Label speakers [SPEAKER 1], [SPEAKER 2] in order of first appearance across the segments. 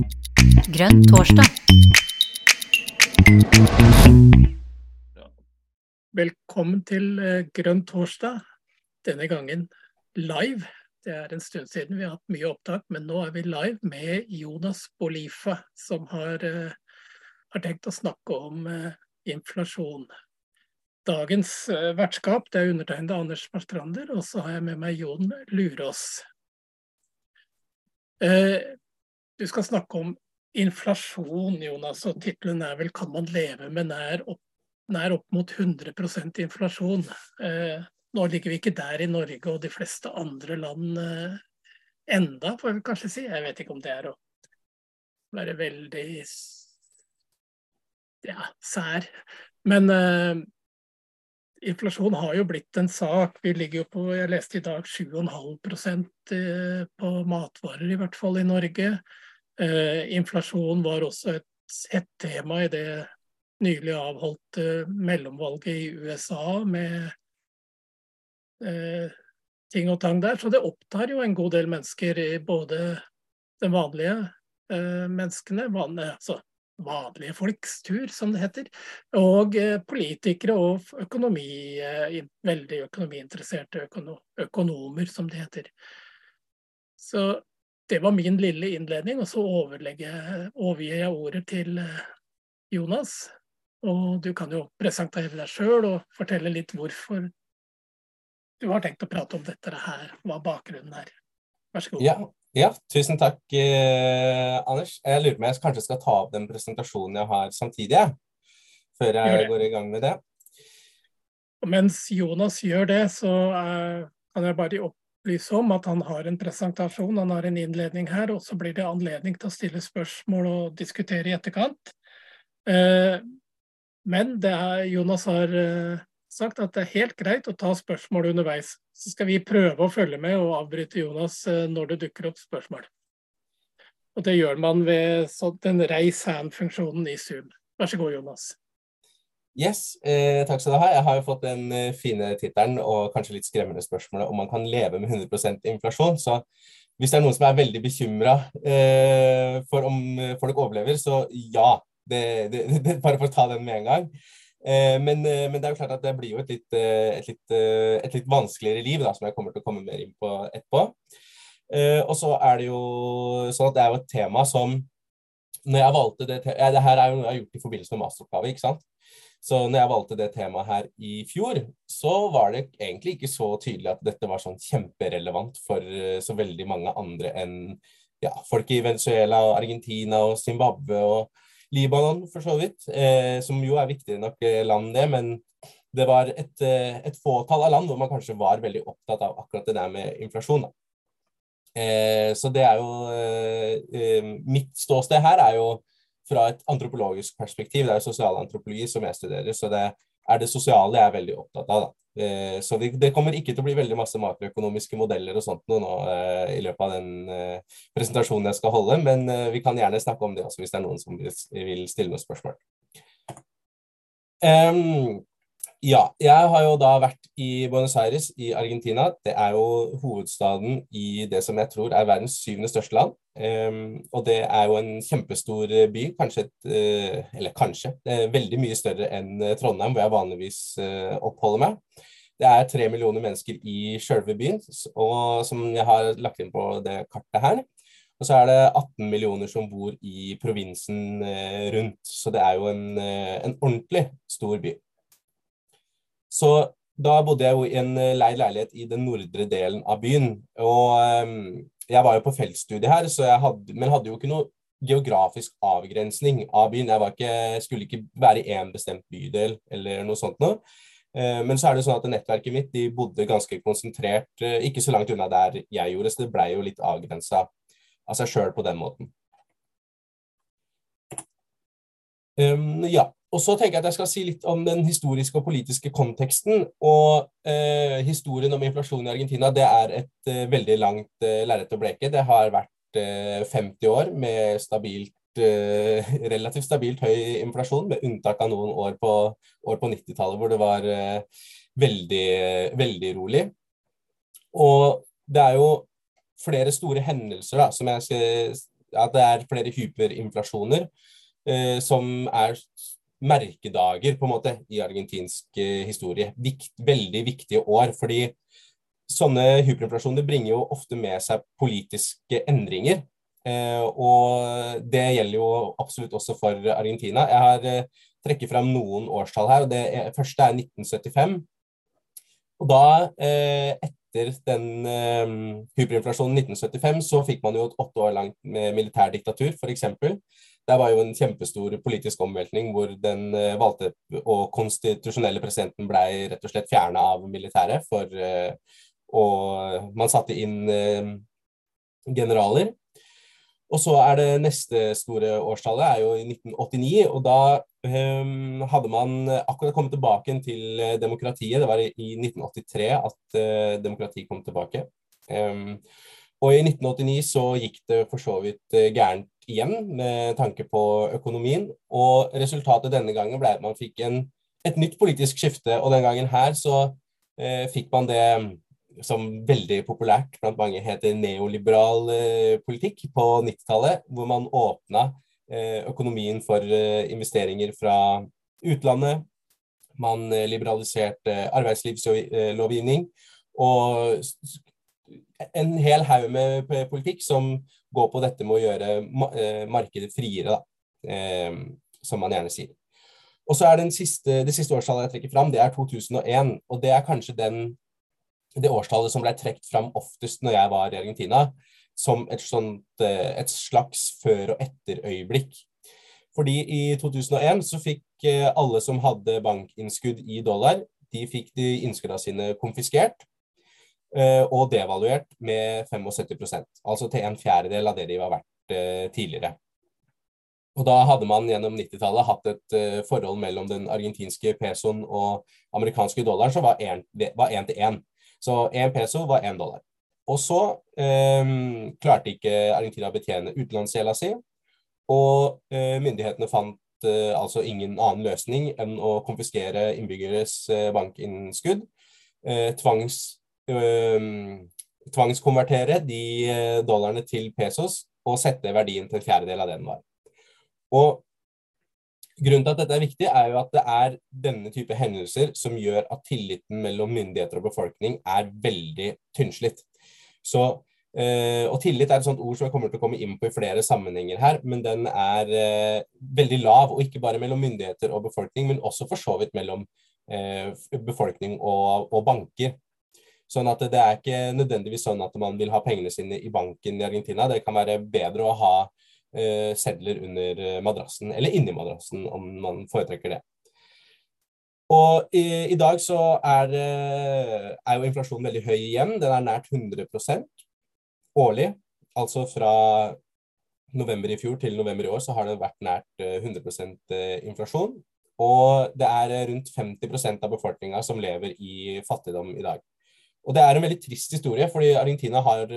[SPEAKER 1] Grønn torsdag.
[SPEAKER 2] Velkommen til eh, Grønn torsdag, denne gangen live. Det er en stund siden vi har hatt mye opptak, men nå er vi live med Jonas Bolifa, som har, eh, har tenkt å snakke om eh, inflasjon. Dagens vertskap det er undertegnede Anders Marstrander, og så har jeg med meg Jon Lurås. Du skal snakke om inflasjon, Jonas, og tittelen er vel 'Kan man leve med nær opp nær opp mot 100 inflasjon. Eh, nå ligger vi ikke der i Norge og de fleste andre land eh, enda, får vi kanskje si. Jeg vet ikke om det er å være veldig ja, sær. Men eh, inflasjon har jo blitt en sak. Vi ligger jo på, jeg leste i dag, 7,5 eh, på matvarer, i hvert fall i Norge. Eh, inflasjon var også et hett tema i det nylig avholdte mellomvalget i USA med eh, ting og tang der. Så det opptar jo en god del mennesker i både den vanlige eh, menneskene, vanlige, altså vanlige folks tur, som det heter, og politikere og økonomi, veldig økonomiinteresserte økonomer, som det heter. Så det var min lille innledning, og så overgir jeg ordet til eh, Jonas. Og du kan jo presentere deg sjøl og fortelle litt hvorfor du har tenkt å prate om dette her, hva bakgrunnen er. Vær så god.
[SPEAKER 3] Ja, ja tusen takk, eh, Anders. Jeg lurer på om jeg kanskje skal ta opp den presentasjonen jeg har samtidig, før jeg går i gang med det.
[SPEAKER 2] Og mens Jonas gjør det, så eh, kan jeg bare opplyse om at han har en presentasjon, han har en innledning her, og så blir det anledning til å stille spørsmål og diskutere i etterkant. Men men er, Jonas har uh, sagt at det er helt greit å ta spørsmål underveis. Så skal vi prøve å følge med og avbryte Jonas uh, når det dukker opp spørsmål. Og Det gjør man ved den reis hand-funksjonen i Zoom. Vær så god, Jonas.
[SPEAKER 3] Yes, eh, takk skal du ha. Jeg har jo fått den eh, fine tittelen og kanskje litt skremmende spørsmålet om man kan leve med 100% inflasjon. Så hvis det er noen som er veldig bekymra eh, for om folk overlever, så ja, det, det, det, bare for å ta den med en gang. Eh, men, eh, men, det er jo klart at det blir jo et litt, et litt, et litt vanskeligere liv, da, som jeg kommer til å komme mer inn på etterpå. Og så er det jo sånn at det er jo et tema som når jeg valgte det, ja, det her er jo noe jeg har gjort i forbindelse med masteroppgave. ikke sant? Så når jeg valgte det temaet her i fjor, så var det egentlig ikke så tydelig at dette var sånn kjemperelevant for så veldig mange andre enn ja, folk i Venezuela, Argentina og Zimbabwe og Libanon, for så vidt, eh, som jo er viktigere nok eh, land, det. Men det var et, eh, et, fåtall av land hvor man kanskje var veldig opptatt av akkurat det der med inflasjon. Eh, så det er jo eh, eh, Mitt ståsted her er jo fra et antropologisk perspektiv. Det er sosialantropologi som jeg studerer, så det er det sosiale jeg er veldig opptatt av. Eh, så det kommer ikke til å bli veldig masse makroøkonomiske modeller og sånt nå eh, i løpet av den eh, presentasjonen jeg skal holde, men vi kan gjerne snakke om det også hvis det er noen som vil stille noen spørsmål. Um, ja, jeg har jo da vært i Buenos Aires i Argentina. Det er jo hovedstaden i det som jeg tror er verdens syvende største land. Um, og det er jo en kjempestor by, kanskje et uh, Eller kanskje. veldig mye større enn Trondheim, hvor jeg vanligvis uh, oppholder meg. Det er tre millioner mennesker i sjølve byen, og som jeg har lagt inn på det kartet her. Og så er det 18 millioner som bor i provinsen rundt. Så det er jo en, en ordentlig stor by. Så da bodde jeg jo i en leid leilighet i den nordre delen av byen. Og um, jeg var jo på feltstudie her, hadde, men hadde jo ikke noe geografisk avgrensning av byen. Jeg ikke, skulle ikke være i én bestemt bydel eller noe sånt noe. Eh, men så er det sånn at nettverket mitt de bodde ganske konsentrert, eh, ikke så langt unna der jeg gjorde, så det blei jo litt avgrensa av seg sjøl på den måten. Um, ja. Og så tenker jeg at jeg skal si litt om den historiske og politiske konteksten. Og eh, historien om inflasjon i Argentina det er et eh, veldig langt eh, lerret å bleke. Det har vært eh, 50 år med stabilt, eh, relativt stabilt høy inflasjon, med unntak av noen år på, på 90-tallet hvor det var eh, veldig, veldig rolig. Og det er jo flere store hendelser da, som jeg skal at det er flere hyperinflasjoner eh, som er merkedager på en måte i argentinsk eh, historie. Vikt, veldig viktige år. fordi sånne hyperinflasjoner bringer jo ofte med seg politiske endringer. Eh, og det gjelder jo absolutt også for Argentina. Jeg har eh, trekket fram noen årstall her. og Det er, første er 1975. Og da, eh, etter den eh, hyperinflasjonen 1975, så fikk man jo et åtte år langt militærdiktatur, f.eks. Det var jo en kjempestor politisk omveltning hvor den eh, valgte og konstitusjonelle presidenten ble rett og slett fjerna av militæret. For, eh, og man satte inn eh, generaler. Og så er det neste store årstallet er jo i 1989, og da um, hadde man akkurat kommet tilbake til demokratiet. Det var i 1983 at uh, demokrati kom tilbake. Um, og i 1989 så gikk det for så vidt uh, gærent igjen med tanke på økonomien. Og resultatet denne gangen ble at man fikk en, et nytt politisk skifte, og den gangen her så eh, fikk man det som veldig populært blant mange heter neoliberal eh, politikk på 90-tallet, hvor man åpna eh, økonomien for eh, investeringer fra utlandet. Man eh, liberaliserte arbeidslivslovgivning. Og en hel haug med politikk som går på dette med å gjøre eh, markedet friere, da, eh, som man gjerne sier. Og så er den siste, Det siste årstallet jeg trekker fram, det er 2001. Og det er kanskje den det årstallet som ble trukket fram oftest når jeg var i Argentina, som et, sånt, eh, et slags før- og etter-øyeblikk. Fordi i 2001 så fikk eh, alle som hadde bankinnskudd i dollar, de fikk de innskuddene sine konfiskert og devaluert med 75% altså til en fjerdedel av det de var verdt tidligere. Og Da hadde man gjennom 90-tallet hatt et forhold mellom den argentinske pesoen og amerikanske dollaren som var én til én. Så én peso var én dollar. Og så um, klarte ikke Argentina å betjene utenlandsgjelda si, og uh, myndighetene fant altså ingen annen løsning enn å konfiskere innbyggeres uh, bankinnskudd. tvangs, tvangskonvertere de dollarene til pesos og sette verdien til en fjerdedel av den var. Og Grunnen til at dette er viktig, er jo at det er denne type hendelser som gjør at tilliten mellom myndigheter og befolkning er veldig tynnslitt. Så, eh, og tillit er et sånt ord som jeg kommer til å komme inn på i flere sammenhenger her, men den er eh, veldig lav, og ikke bare mellom myndigheter og befolkning, men også for så vidt mellom eh, befolkning og, og banker. Sånn at det er ikke nødvendigvis sånn at man vil ha pengene sine i banken i Argentina. Det kan være bedre å ha eh, sedler under eh, madrassen, eller inni madrassen, om man foretrekker det. Og i, i dag så er, er, jo inflasjonen veldig høy igjen. Den er nært 100% årlig. Altså fra november i fjor til november i år så har det vært nært 100 eh, eh, inflasjon. Og det er rundt 50% av befolkninga som lever i fattigdom i dag. Og det er en veldig trist historie, fordi Argentina har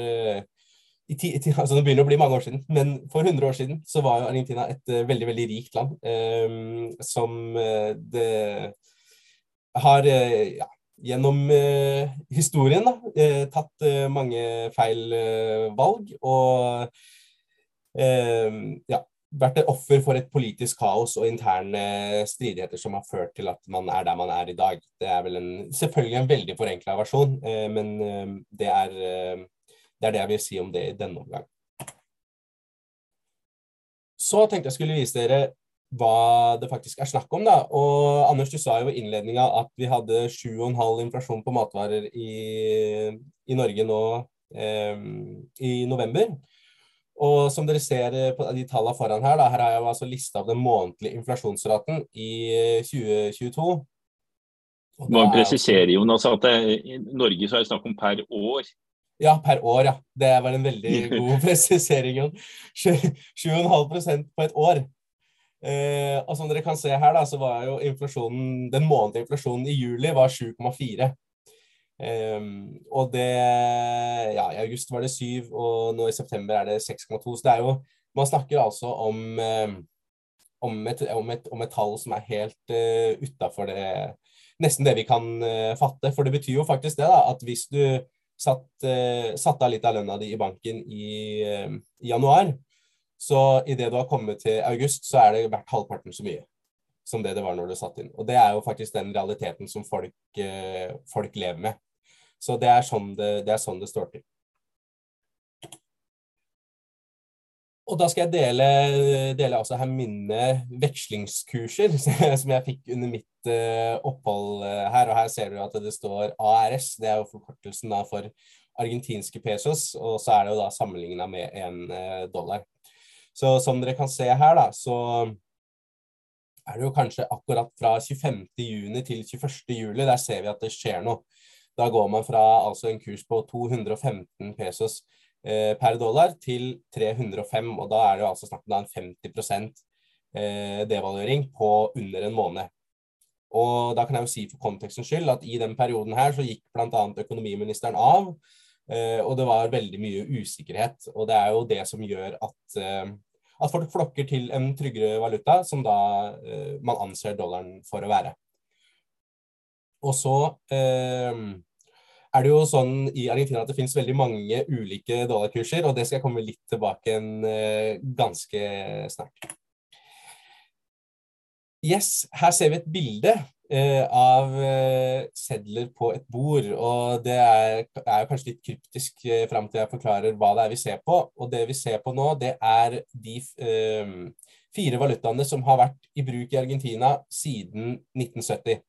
[SPEAKER 3] i ti, altså Det begynner å bli mange år siden, men for 100 år siden så var jo Argentina et uh, veldig veldig rikt land. Um, som uh, det har uh, ja, gjennom historien da, tatt mange feil valg. Og ehm, ja, vært et offer for et politisk kaos og interne stridigheter som har ført til at man er der man er i dag. Det er vel en, selvfølgelig en veldig forenkla versjon, men det er det er det jeg vil si om det i denne omgang. Så tenkte jeg skulle vise dere hva det faktisk er snakk om. da. Og Anders, du sa jo i innledninga at vi hadde 7,5 inflasjon på matvarer i, i Norge nå eh, i november. Og som dere ser på de tallene foran her, da, her har jeg altså lista av den månedlige inflasjonsraten i 2022.
[SPEAKER 1] Man presiserer jo at det, i Norge så er det snakk om per år.
[SPEAKER 3] Ja, per år, ja. Det var en veldig god presisering. 7,5% på et år. Eh, og som dere kan se her, da, så var jo inflasjonen, den månedlige inflasjonen i juli var 7,4. Eh, og det Ja, i august var det 7, og nå i september er det 6,2. Så det er jo Man snakker altså om, eh, om, et, om, et, om, et, tall som er helt uh, utafor det Nesten det vi kan uh, fatte. For det betyr jo faktisk det, da, at hvis du satt, uh, satt av litt av lønna di i banken i, uh, i januar, Så idet du har kommet til august, så er det verdt halvparten så mye som det det var når du satt inn. Og det er jo faktisk den realiteten som folk, eh, folk lever med. Så det er, sånn det, det er sånn det står til. Og da skal jeg dele, dele også her mine vekslingskurser som jeg fikk under mitt uh, opphold her. Og her ser du at det står ARS, det er jo forkortelsen for argentinske pesos. Og så er det jo da sammenligna med en dollar. Så som dere kan se her, da, så er det jo kanskje akkurat fra 25. juni til 21. juli. Der ser vi at det skjer noe. Da går man fra altså en kurs på 215 pesos eh, per dollar til 305, og da er det jo altså snakk om en 50 eh, devaluering på under en måned. Og da kan jeg jo si for kontekstens skyld at i den perioden her så gikk bl.a. økonomiministeren av. Eh, og det var veldig mye usikkerhet. Og det er jo det som gjør at eh, at folk flokker til en tryggere valuta, som da eh, man anser dollaren for å være. Og så eh, er det jo sånn i Argentina at det finnes veldig mange ulike dollarkurser, og det skal jeg komme litt tilbake en eh, ganske snart. Yes, her ser vi et bilde Eh, av eh, sedler på et bord. Og det er, er kanskje litt kryptisk eh, fram til jeg forklarer hva det er vi ser på. Og det vi ser på nå, det er de eh, fire valutaene som har vært i bruk i Argentina siden 1970.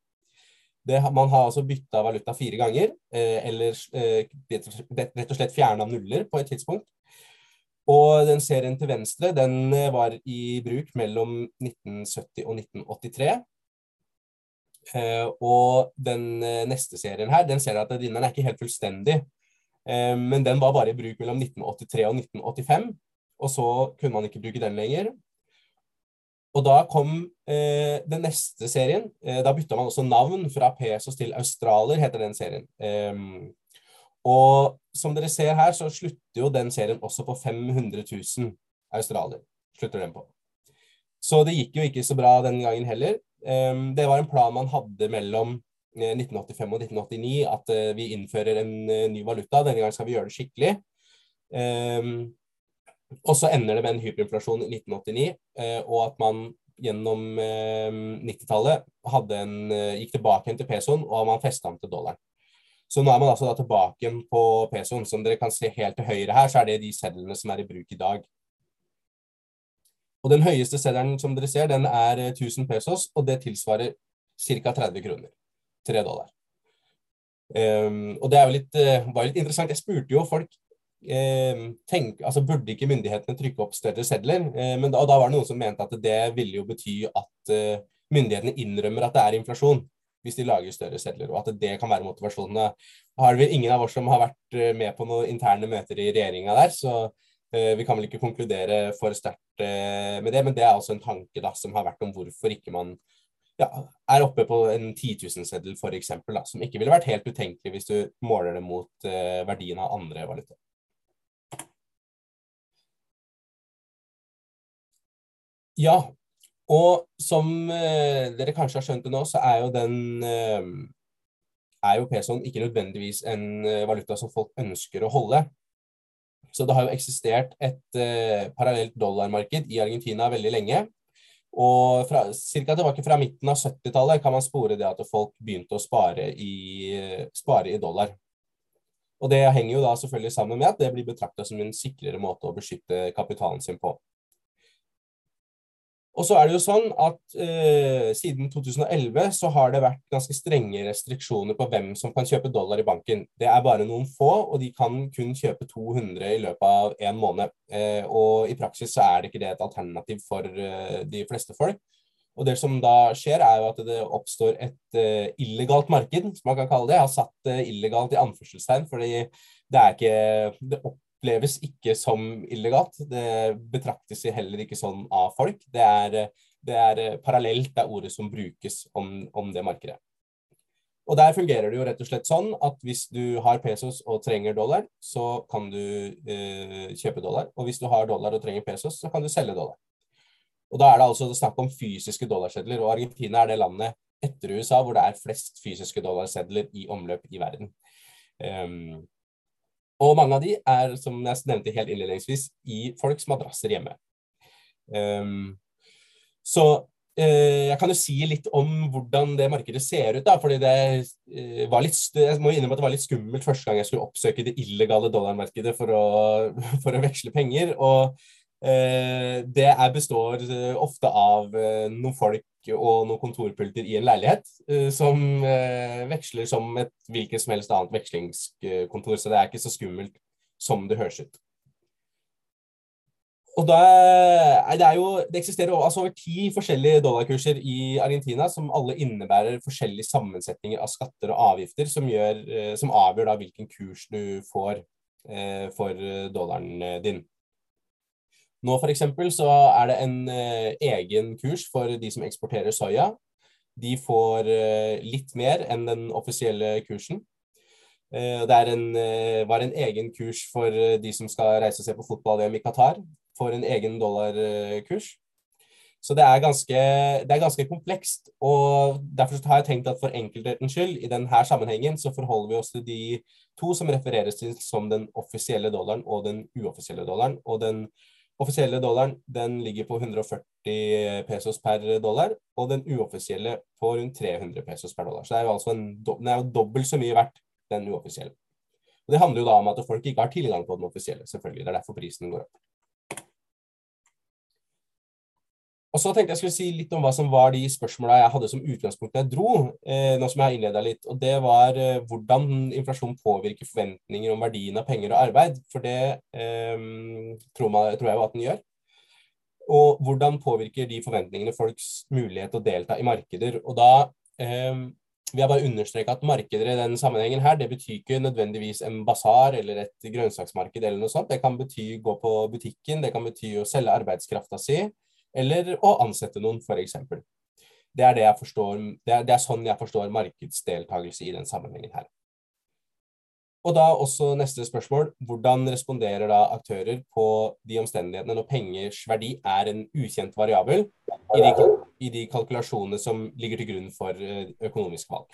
[SPEAKER 3] Det, man har altså bytta valuta fire ganger, eh, eller eh, rett og slett fjerna nuller på et tidspunkt. Og den serien til venstre den var i bruk mellom 1970 og 1983. Uh, og den uh, neste serien her, den ser at den er ikke helt fullstendig. Men den var bare i bruk mellom 1983 og 1985. Og så kunne man ikke bruke den lenger. Og da kom den neste serien. da bytta man også navn fra Pesos til Australer, heter den serien. Um, og som dere ser her, så slutter jo den serien også på 500 000 australier. Slutter den på. Så det gikk jo ikke så bra den gangen heller. Ehm, det var en plan man hadde mellom 1985 eh, og 1989, at eh, vi innfører en eh, ny valuta. Denne gangen skal vi gjøre det skikkelig. Ehm, og så ender det med en hyperinflasjon i 1989, og at man gjennom 90-tallet gikk tilbake til pesoen, og man festa den til dollaren. Så nå er man altså tilbake på pesoen. Som dere kan se helt til høyre her, så er det de sedlene som er i bruk i dag. Og Den høyeste seddelen som dere ser, den er 1000 eh, pesos, og det tilsvarer ca. 30 kroner. 3 dollar. Um, og det litt, uh, var litt interessant. Jeg spurte jo folk um, tenk, altså Burde ikke myndighetene trykke opp større sedler? Men da, og da var det noen som mente at det ville jo bety at uh, myndighetene innrømmer at det er inflasjon hvis de lager større sedler, og at det kan være motivasjonen. Da har vel ingen av oss som har vært med på noen interne møter i regjeringa der, så Eh, vi kan vel ikke konkludere for sterkt eh, med det, men det er også en tanke da, som har vært om hvorfor ikke man ja, er oppe på en 10 000-seddel f.eks., som ikke ville vært helt utenkelig hvis du måler det mot uh, verdien av andre valutaer. Ja, og som eh, dere kanskje har skjønt det nå, så er jo den eh, er jo pesoen ikke nødvendigvis en valuta som folk ønsker å holde. Så det har jo eksistert et eh, parallelt dollarmarked i Argentina veldig lenge. Og fra, cirka tilbake fra midten av 70-tallet kan man spore det at folk begynte å spare i, spare i dollar. Og det henger jo da selvfølgelig sammen med at det blir betrakta som en sikrere måte å beskytte kapitalen sin på. Og så er det jo sånn at eh, Siden 2011 så har det vært ganske strenge restriksjoner på hvem som kan kjøpe dollar i banken. Det er bare noen få, og de kan kun kjøpe 200 i løpet av en måned. Eh, og I praksis så er det ikke det et alternativ for eh, de fleste folk. Og Det som da skjer, er jo at det oppstår et uh, illegalt marked, som man kan kalle det. Jeg har satt det illegalt i anførselstegn, fordi det er ikke det opp oppleves ikke som illegalt. Det betraktes heller ikke sånn av folk. Det er, det er parallelt, det er ordet som brukes om, om, det markedet. Og Der fungerer det jo rett og slett sånn at hvis du har pesos og trenger dollar, så kan du eh, kjøpe dollar. Og hvis du har dollar og trenger pesos, så kan du selge dollar. Og Da er det altså snakk om fysiske dollarsedler. Og Argentina er det landet etter USA hvor det er flest fysiske dollarsedler i omløp i verden. Um, og mange av de er, som jeg nevnte helt innledningsvis, i folks madrasser hjemme. Um, så uh, jeg kan jo si litt om hvordan det markedet ser ut. da, fordi det uh, var litt, Jeg må innrømme at det var litt skummelt første gang jeg skulle oppsøke det illegale dollarmarkedet for å, for å veksle penger. og uh, det består ofte av noen folk og noen kontorpulter i en leilighet som veksler som et hvilket som helst annet vekslingskontor. Så det er ikke så skummelt som det høres ut. Og da, det, jo, det, eksisterer altså over ti forskjellige dollarkurser i Argentina som alle innebærer forskjellige sammensetninger av skatter og avgifter som, gjør, eh, som avgjør hvilken kurs du får eh, for dollaren din. Nå for eksempel, så er det en eh, egen kurs for de som eksporterer soya. De får eh, litt mer enn den offisielle kursen. Eh, det en, var en egen kurs for de som skal reise og se på fotball-VM i Qatar for en egen dollarkurs. Så det er, ganske, det er ganske komplekst. og Derfor har jeg tenkt at for enkelthetens skyld, i denne sammenhengen, så forholder vi oss til de to som refereres til som den offisielle dollaren og den uoffisielle dollaren. Og den offisielle dollaren den ligger på 140 pesos per dollar, og den uoffisielle på rundt 300 pesos per dollar. Så er altså en, den er jo dobbelt så mye verdt, den uoffisielle. Og Det handler jo da om at folk ikke har tilgang på den offisielle, selvfølgelig. Det er derfor prisen går opp. Og så tenkte jeg skulle si litt om hva som var de spørsmåla jeg hadde som utgangspunkt da jeg dro. Eh, nå som jeg har innleda litt. Og det var eh, hvordan inflasjon påvirker forventninger om verdien av penger og arbeid. For det eh, tror, man, tror, jeg jo at den gjør. Og hvordan påvirker de forventningene folks mulighet til å delta i markeder. Og da eh, vil jeg bare understreke at markeder i denne sammenhengen her, det betyr ikke nødvendigvis en basar eller et grønnsaksmarked eller noe sånt. Det kan bety gå på butikken, det kan bety å selge arbeidskrafta si eller å ansette noen, f.eks. Det det, det, er, det er sånn jeg forstår markedsdeltakelse i den sammenhengen her. Og da også neste spørsmål. Hvordan responderer da aktører på de omstendighetene når pengers verdi er en ukjent variabel i de, i de kalkulasjonene som ligger til grunn for eh, økonomisk valg?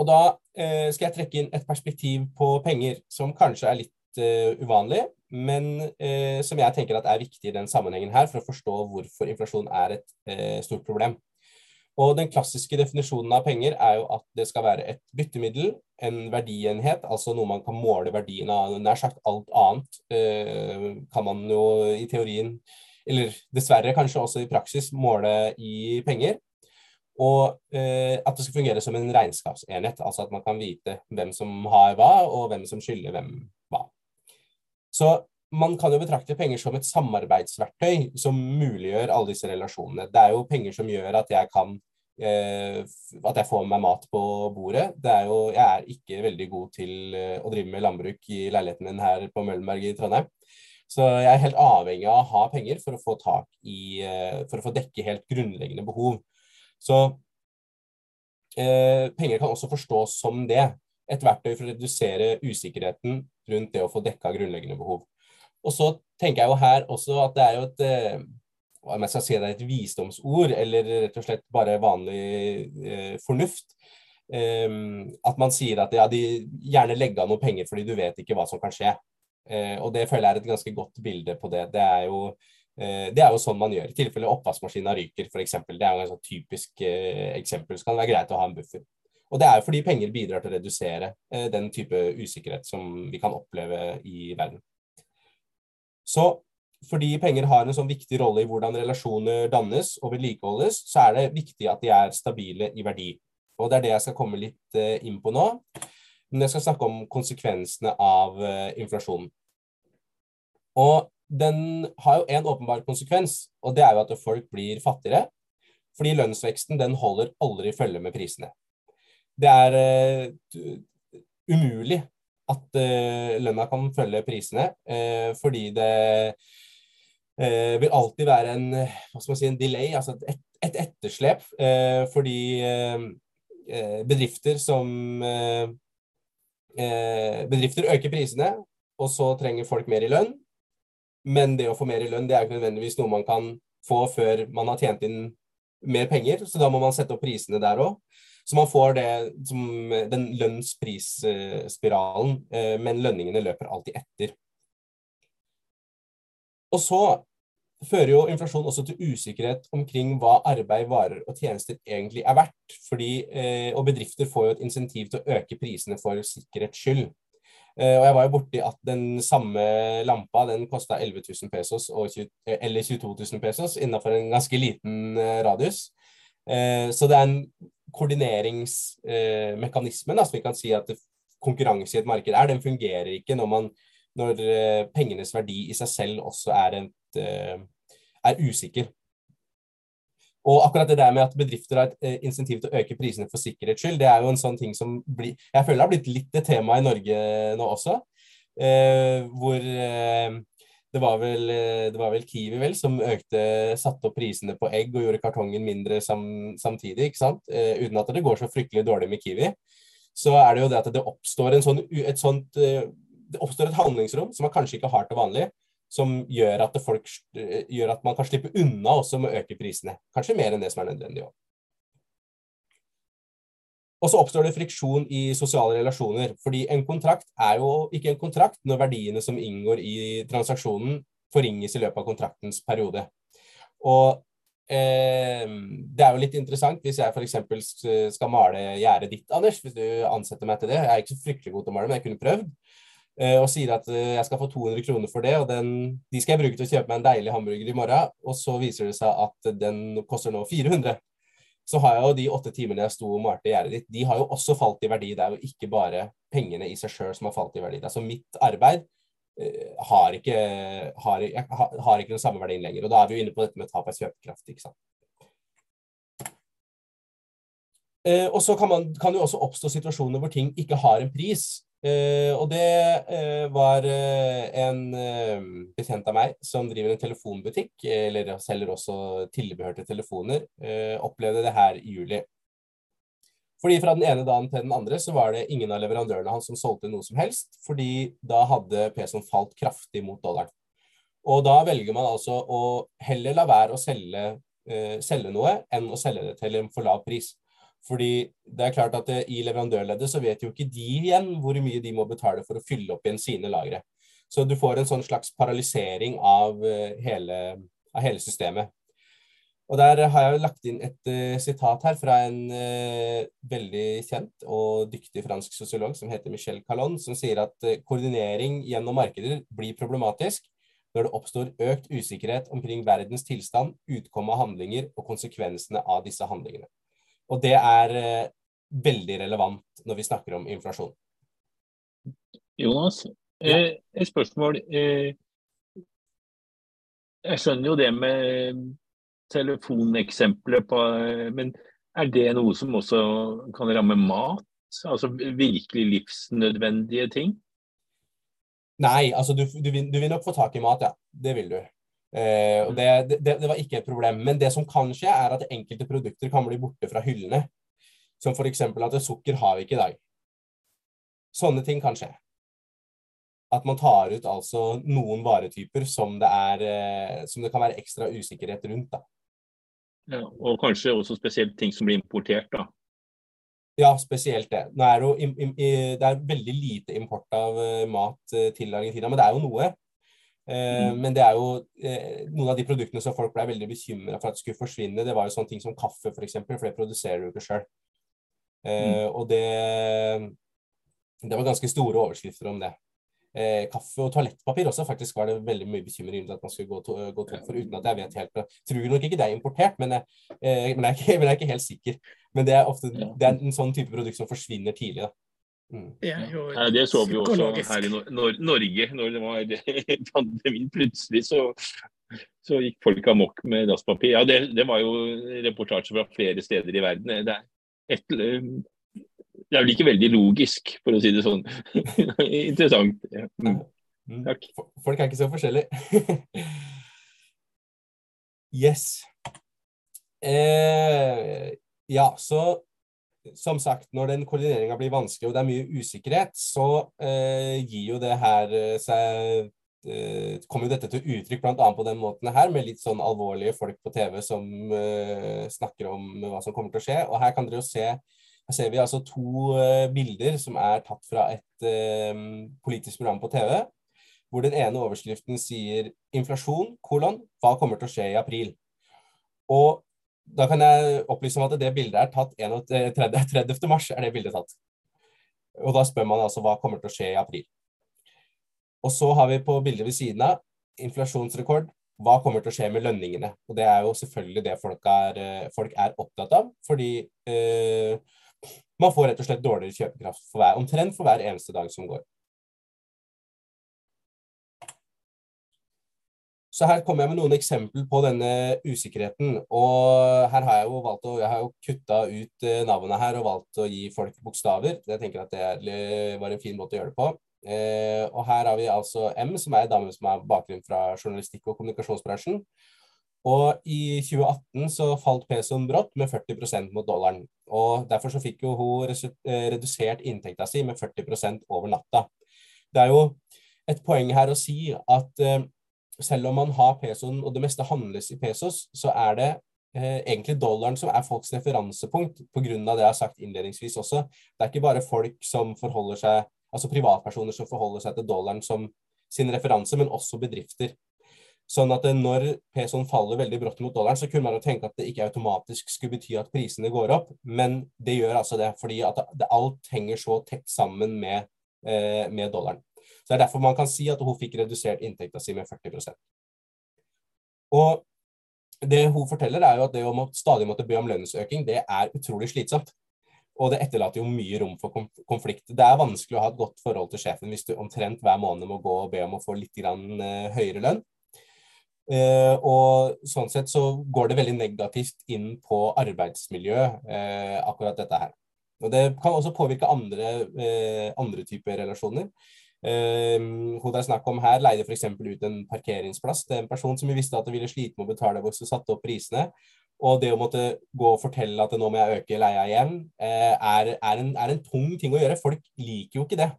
[SPEAKER 3] Og da eh, skal jeg trekke inn et perspektiv på penger som kanskje er litt eh, uvanlig, men eh, som jeg tenker er viktig i den sammenhengen her for å forstå hvorfor inflasjon er et eh, stort problem. Og Den klassiske definisjonen av penger er jo at det skal være et byttemiddel, en verdienhet, altså noe man kan måle verdien av. Nær sagt alt annet eh, kan man jo i teorien, eller dessverre kanskje også i praksis, måle i penger. Og eh, at det skal fungere som en regnskapsenhet, altså at man kan vite hvem som har hva, og hvem som skylder hvem hva. Så man kan jo betrakte penger som et samarbeidsverktøy som muliggjør alle disse relasjonene. Det er jo penger som gjør at jeg kan eh, at jeg får meg mat på bordet. Det er jo, jeg er ikke veldig god til eh, å drive med landbruk i leiligheten min her på Møllenberg i Trondheim. Så jeg er helt avhengig av å ha penger for å få tak i, eh, for å få dekke helt grunnleggende behov. Så eh, penger kan også forstås som det et verktøy for å redusere usikkerheten rundt det å få dekka grunnleggende behov. Og så tenker jeg jo her også at det er jo et hva om jeg skal si det er et visdomsord, eller rett og slett bare vanlig eh, fornuft. Um, at man sier at ja, de gjerne legger av noen penger fordi du vet ikke hva som kan skje. Uh, og det føler jeg er et ganske godt bilde på det. Det er jo, uh, det er jo sånn man gjør. I tilfelle oppvaskmaskina ryker, f.eks. Det er jo et sånn typisk uh, eksempel. Så kan det være greit å ha en buffer. Og det er jo fordi penger bidrar til å redusere eh, den type usikkerhet som vi kan oppleve i verden. Så fordi penger har en sånn viktig rolle i hvordan relasjoner dannes og vedlikeholdes, så er det viktig at de er stabile i verdi. Og det er det jeg skal komme litt eh, inn på nå. Men jeg skal snakke om konsekvensene av eh, inflasjonen. Og den har jo en åpenbar konsekvens, og det er jo at folk blir fattigere. Fordi lønnsveksten den holder aldri følge med prisene det er uh, umulig at uh, lønna kan følge prisene, uh, fordi det vil alltid være en, si, en delay, altså et, et etterslep. fordi bedrifter som Bedrifter øker prisene, og så trenger folk mer i lønn. Men det å få mer i lønn det er ikke nødvendigvis noe man kan få før man har tjent inn mer penger, så da må man sette opp prisene der òg. Så man får det som den lønns-pris-spiralen, eh, men lønningene løper alltid etter. Og så fører jo inflasjon også til usikkerhet omkring hva arbeid, varer og tjenester egentlig er verdt. Fordi, eh, og bedrifter får jo et insentiv til å øke prisene for sikkerhets skyld. Eh, og jeg var jo borti at den samme lampa den kosta 11 000 pesos 20, eller 22 000 pesos innenfor en ganske liten radius. Så det er en koordineringsmekanisme som vi kan si at konkurranse i et marked er. Den fungerer ikke når, man, når pengenes verdi i seg selv også er, et, er usikker. Og akkurat det der med at bedrifter har et insentiv til å øke prisene for sikkerhets skyld, det er jo en sånn ting som blir, jeg føler har blitt litt et tema i Norge nå også. Eh, hvor eh, det var, vel, eh, det var vel Kiwi vel som økte, satte opp prisene på egg og gjorde kartongen mindre sam, samtidig. ikke sant? Eh, uten at det går så fryktelig dårlig med Kiwi. Så er det jo det at det oppstår, sånn, et, sånt, eh, det oppstår et handlingsrom som man kanskje ikke har til vanlig. Som gjør at, folk, eh, gjør at man kan slippe unna også med å øke prisene. Kanskje mer enn det som er nødvendig òg. Og så oppstår det friksjon i sosiale relasjoner. Fordi en kontrakt er jo ikke en kontrakt når verdiene som inngår i transaksjonen forringes i løpet av kontraktens periode. Og eh, det er jo litt interessant hvis jeg f.eks. skal male gjerdet ditt, Anders, hvis du ansetter meg til det. Jeg er ikke så fryktelig god til å male, men jeg kunne prøvd. Eh, og sier at eh, jeg skal få 200 kroner for det, og den, de skal jeg bruke til å kjøpe meg en deilig hamburger i morgen. Og så viser det seg at den koster nå 400 så har jeg jo de åtte timene jeg sto og malte gjerdet ditt, de har jo også falt i verdi. Det er jo ikke bare pengene i seg sjøl som har falt i verdi. Altså mitt arbeid uh, har, ikke, har, har, har ikke den samme verdien lenger. Og da er vi jo inne på dette med tap av kjøpekraft. ikke sant? Uh, og så kan, man, kan det jo også oppstå situasjoner hvor ting ikke har en pris. Uh, og det uh, var uh, en bekjent av meg som driver en telefonbutikk, eller selger også tilbehør til telefoner, opplevde det her i juli. Fordi fra den ene dagen til den andre så var det ingen av leverandørene hans som solgte noe som helst, fordi da hadde pesoen falt kraftig mot dollaren. Og da velger man altså å heller la være å selge, selge noe enn å selge det til en for lav pris. Fordi det er klart at det, I leverandørleddet så vet jo ikke de igjen hvor mye de må betale for å fylle opp igjen sine lagre. Så du får en sånn slags paralysering av eh, hele, av hele systemet. Og Der har jeg lagt inn et uh, sitat her fra en uh, veldig kjent og dyktig fransk sosiolog som heter Michel Calon, som sier at uh, koordinering gjennom markeder blir problematisk når det oppstår økt usikkerhet omkring verdens tilstand, utkomme av handlinger og konsekvensene av disse handlingene. Og det er eh, veldig relevant når vi snakker om inflasjon.
[SPEAKER 1] Jonas, eh, et spørsmål. Eh, jeg skjønner jo det med telefoneksempelet på Men er det noe som også kan ramme mat? Altså virkelig livsnødvendige ting?
[SPEAKER 3] Nei, altså du, du, vil, du vil nok få tak i mat, ja. Det vil du. Uh, og det, det, det, var ikke et problem. Men det som kan skje, er at enkelte produkter kan bli borte fra hyllene. Som f.eks. at sukker har vi ikke i dag. Sånne ting kan skje. At man tar ut altså noen varetyper som det, er, uh, som det kan være ekstra usikkerhet rundt.
[SPEAKER 1] Ja, og kanskje også spesielt ting som blir importert, da.
[SPEAKER 3] Ja, spesielt det. Er det, jo, det er veldig lite import av uh, mat til Argentina, men det er jo noe. Eh, mm. Men det er jo eh, noen av de produktene som folk ble veldig bekymra for at skulle forsvinne. Det var jo sånne ting som kaffe, f.eks., for, eksempel, for det produserer du ikke sjøl. Eh, mm. Og det, det var ganske store overskrifter om det. Eh, kaffe og toalettpapir også faktisk var det veldig mye bekymring rundt at man skulle gå, to, gå tom for, uten at jeg vet helt Jeg tror nok ikke det er importert, men jeg, eh, men jeg, er, ikke, men jeg er ikke helt sikker. Men det er ofte det er en sånn type produkt som forsvinner tidlig. da.
[SPEAKER 1] Mm. Det, ja, det så vi også her i Nor Norge, når det var pandemien. Plutselig så, så gikk folk amok med dasspapir. Ja, det, det, var jo reportasjer fra flere steder i verden. Det er, et, det er vel ikke veldig logisk, for å si det sånn. Interessant. Ja. Mm.
[SPEAKER 3] mm. Takk. Folk er ikke så forskjellige. yes. Eh, ja, så som sagt, når den koordineringa blir vanskelig og det er mye usikkerhet, så eh, gir jo det her eh, seg eh, kommer jo dette til uttrykk bl.a. på den måten her, med litt sånn alvorlige folk på TV som eh, snakker om hva som kommer til å skje. Og her kan dere jo se her ser vi altså to eh, bilder som er tatt fra et eh, politisk program på TV. hvor den ene overskriften sier 'inflasjon, kolon, hva kommer til å skje i april'? Og da kan jeg opplyse om at det bildet er tatt 30. mars. er det bildet tatt. Og da spør man altså hva kommer til å skje i april. Og så har vi på bildet ved siden av inflasjonsrekord. Hva kommer til å skje med lønningene? Og det er jo selvfølgelig det folk er, eh, folk er opptatt av. Fordi eh, man får rett og slett dårligere kjøpekraft for hver, omtrent for hver eneste dag som går. Så her kommer jeg med noen eksempler på denne usikkerheten. Og her har jeg jo valgt å, jeg har jo kutta ut eh, navnet her og valgt å gi folk bokstaver. Jeg tenker at det var en fin måte å gjøre det på. Eh, og her har vi altså M, som er en dame som har bakgrunn fra journalistikk og kommunikasjonsbransjen. Og i 2018 så falt pesoen brått med 40% mot dollaren. Og derfor så fikk jo hun eh, redusert inntekta si med 40% over natta. Det er jo et poeng her å si at eh, selv om man har pesoen og det meste handles i pesos, så er det eh, egentlig dollaren som er folks referansepunkt, pga. det jeg har sagt innledningsvis også. Det er ikke bare folk som forholder seg, altså privatpersoner som forholder seg til dollaren som sin referanse, men også bedrifter. Sånn at når pesoen faller veldig brått mot dollaren, så kunne man jo tenke at det ikke automatisk skulle bety at prisene går opp, men det gjør altså det, fordi at alt henger så tett sammen med, eh, med dollaren. Så Det er derfor man kan si at hun fikk redusert inntekta si med 40% Og det hun forteller, er jo at det å stadig måtte be om lønnsøking, det er utrolig slitsomt. Og det etterlater jo mye rom for konflikt. Det er vanskelig å ha et godt forhold til sjefen hvis du omtrent hver måned må gå og be om å få litt uh, høyere lønn. Uh, og sånn sett så går det veldig negativt inn på arbeidsmiljøet, uh, akkurat dette her. Og det kan også påvirke andre, andre typer relasjoner. Um, hun det er snakk om her, leide f.eks. ut en parkeringsplass til en person som vi visste at det ville slite med å betale hvis hun satte opp prisene. Og det å måtte gå og fortelle at nå må jeg øke leia igjen, uh, er, er, en, er, en, tung ting å gjøre. Folk liker jo ikke det.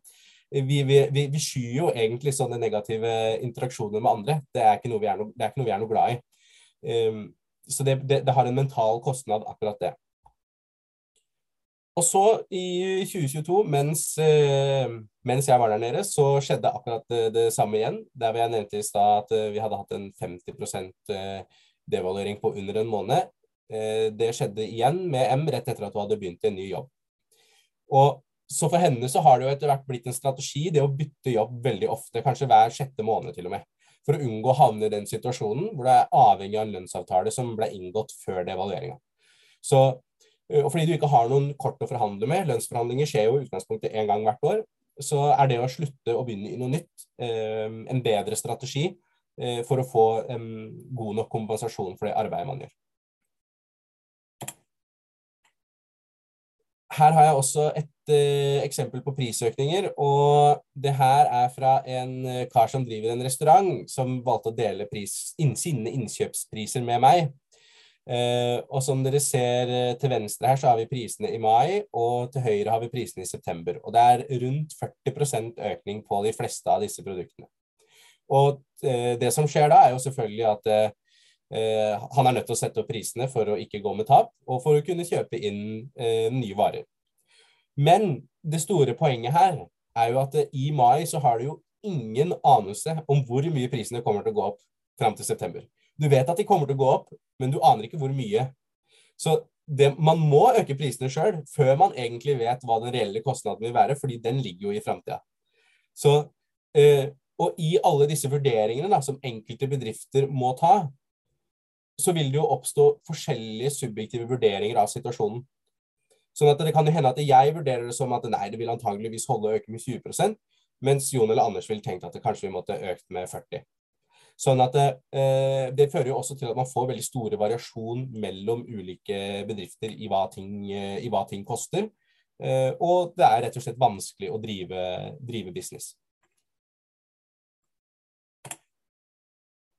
[SPEAKER 3] Vi, vi, vi, vi skyer jo egentlig sånne negative interaksjoner med andre. Det er ikke noe vi er, no, noe, vi er noe glad i. Um, så det, det, det har en mental kostnad, akkurat det. Og så i 2022, mens, eh, mens, jeg var der nede, så skjedde akkurat det, det samme igjen. Der jeg nevnte i stad at eh, vi hadde hatt en 50 eh, devaluering på under en måned. Det skjedde igjen med M rett etter at hun hadde begynt en ny jobb. Og så for henne så har det jo etter hvert blitt en strategi det å bytte jobb veldig ofte, kanskje hver sjette måned til og med. For å unngå å havne i den situasjonen hvor det er avhengig av en lønnsavtale som ble inngått før devalueringa. Så og fordi du ikke har noen kort å forhandle med, lønnsforhandlinger skjer jo i utgangspunktet én gang hvert år, så er det å slutte å begynne i noe nytt eh, en bedre strategi eh, for å få god nok kompensasjon for det arbeidet man gjør. Her har jeg også et uh, eksempel på prisøkninger. og Det her er fra en kar som driver en restaurant, som valgte å dele pris, inn, sine innkjøpspriser med meg. Eh, og som dere ser eh, til venstre her, så har vi prisene i mai, og til høyre har vi prisene i september. Og det er rundt 40% økning på de fleste av disse produktene. Og eh, det som skjer da, er jo selvfølgelig at han er nødt til å sette opp prisene for å ikke gå med tap, og for å kunne kjøpe inn nye varer. Men det store poenget her er jo at i mai så har du jo ingen anelse om hvor mye prisene kommer til å gå opp fram til september. Du vet at de kommer til å gå opp, men du aner ikke hvor mye. Så det, man må øke prisene sjøl før man egentlig vet hva den reelle kostnaden vil være, fordi den ligger jo i framtida. Eh, og i alle disse vurderingene da, som enkelte bedrifter må ta, så vil det jo oppstå forskjellige subjektive vurderinger av situasjonen. Sånn at Det kan jo hende at jeg vurderer det som at nei, det vil antageligvis holde å øke med 20% mens Jon eller Anders ville tenkt at det kanskje vi måtte økt med 40 Sånn at det, eh, det, fører jo også til at man får veldig store variasjon mellom ulike bedrifter i hva ting, i hva ting koster. Eh, og det er rett og slett vanskelig å drive, drive business.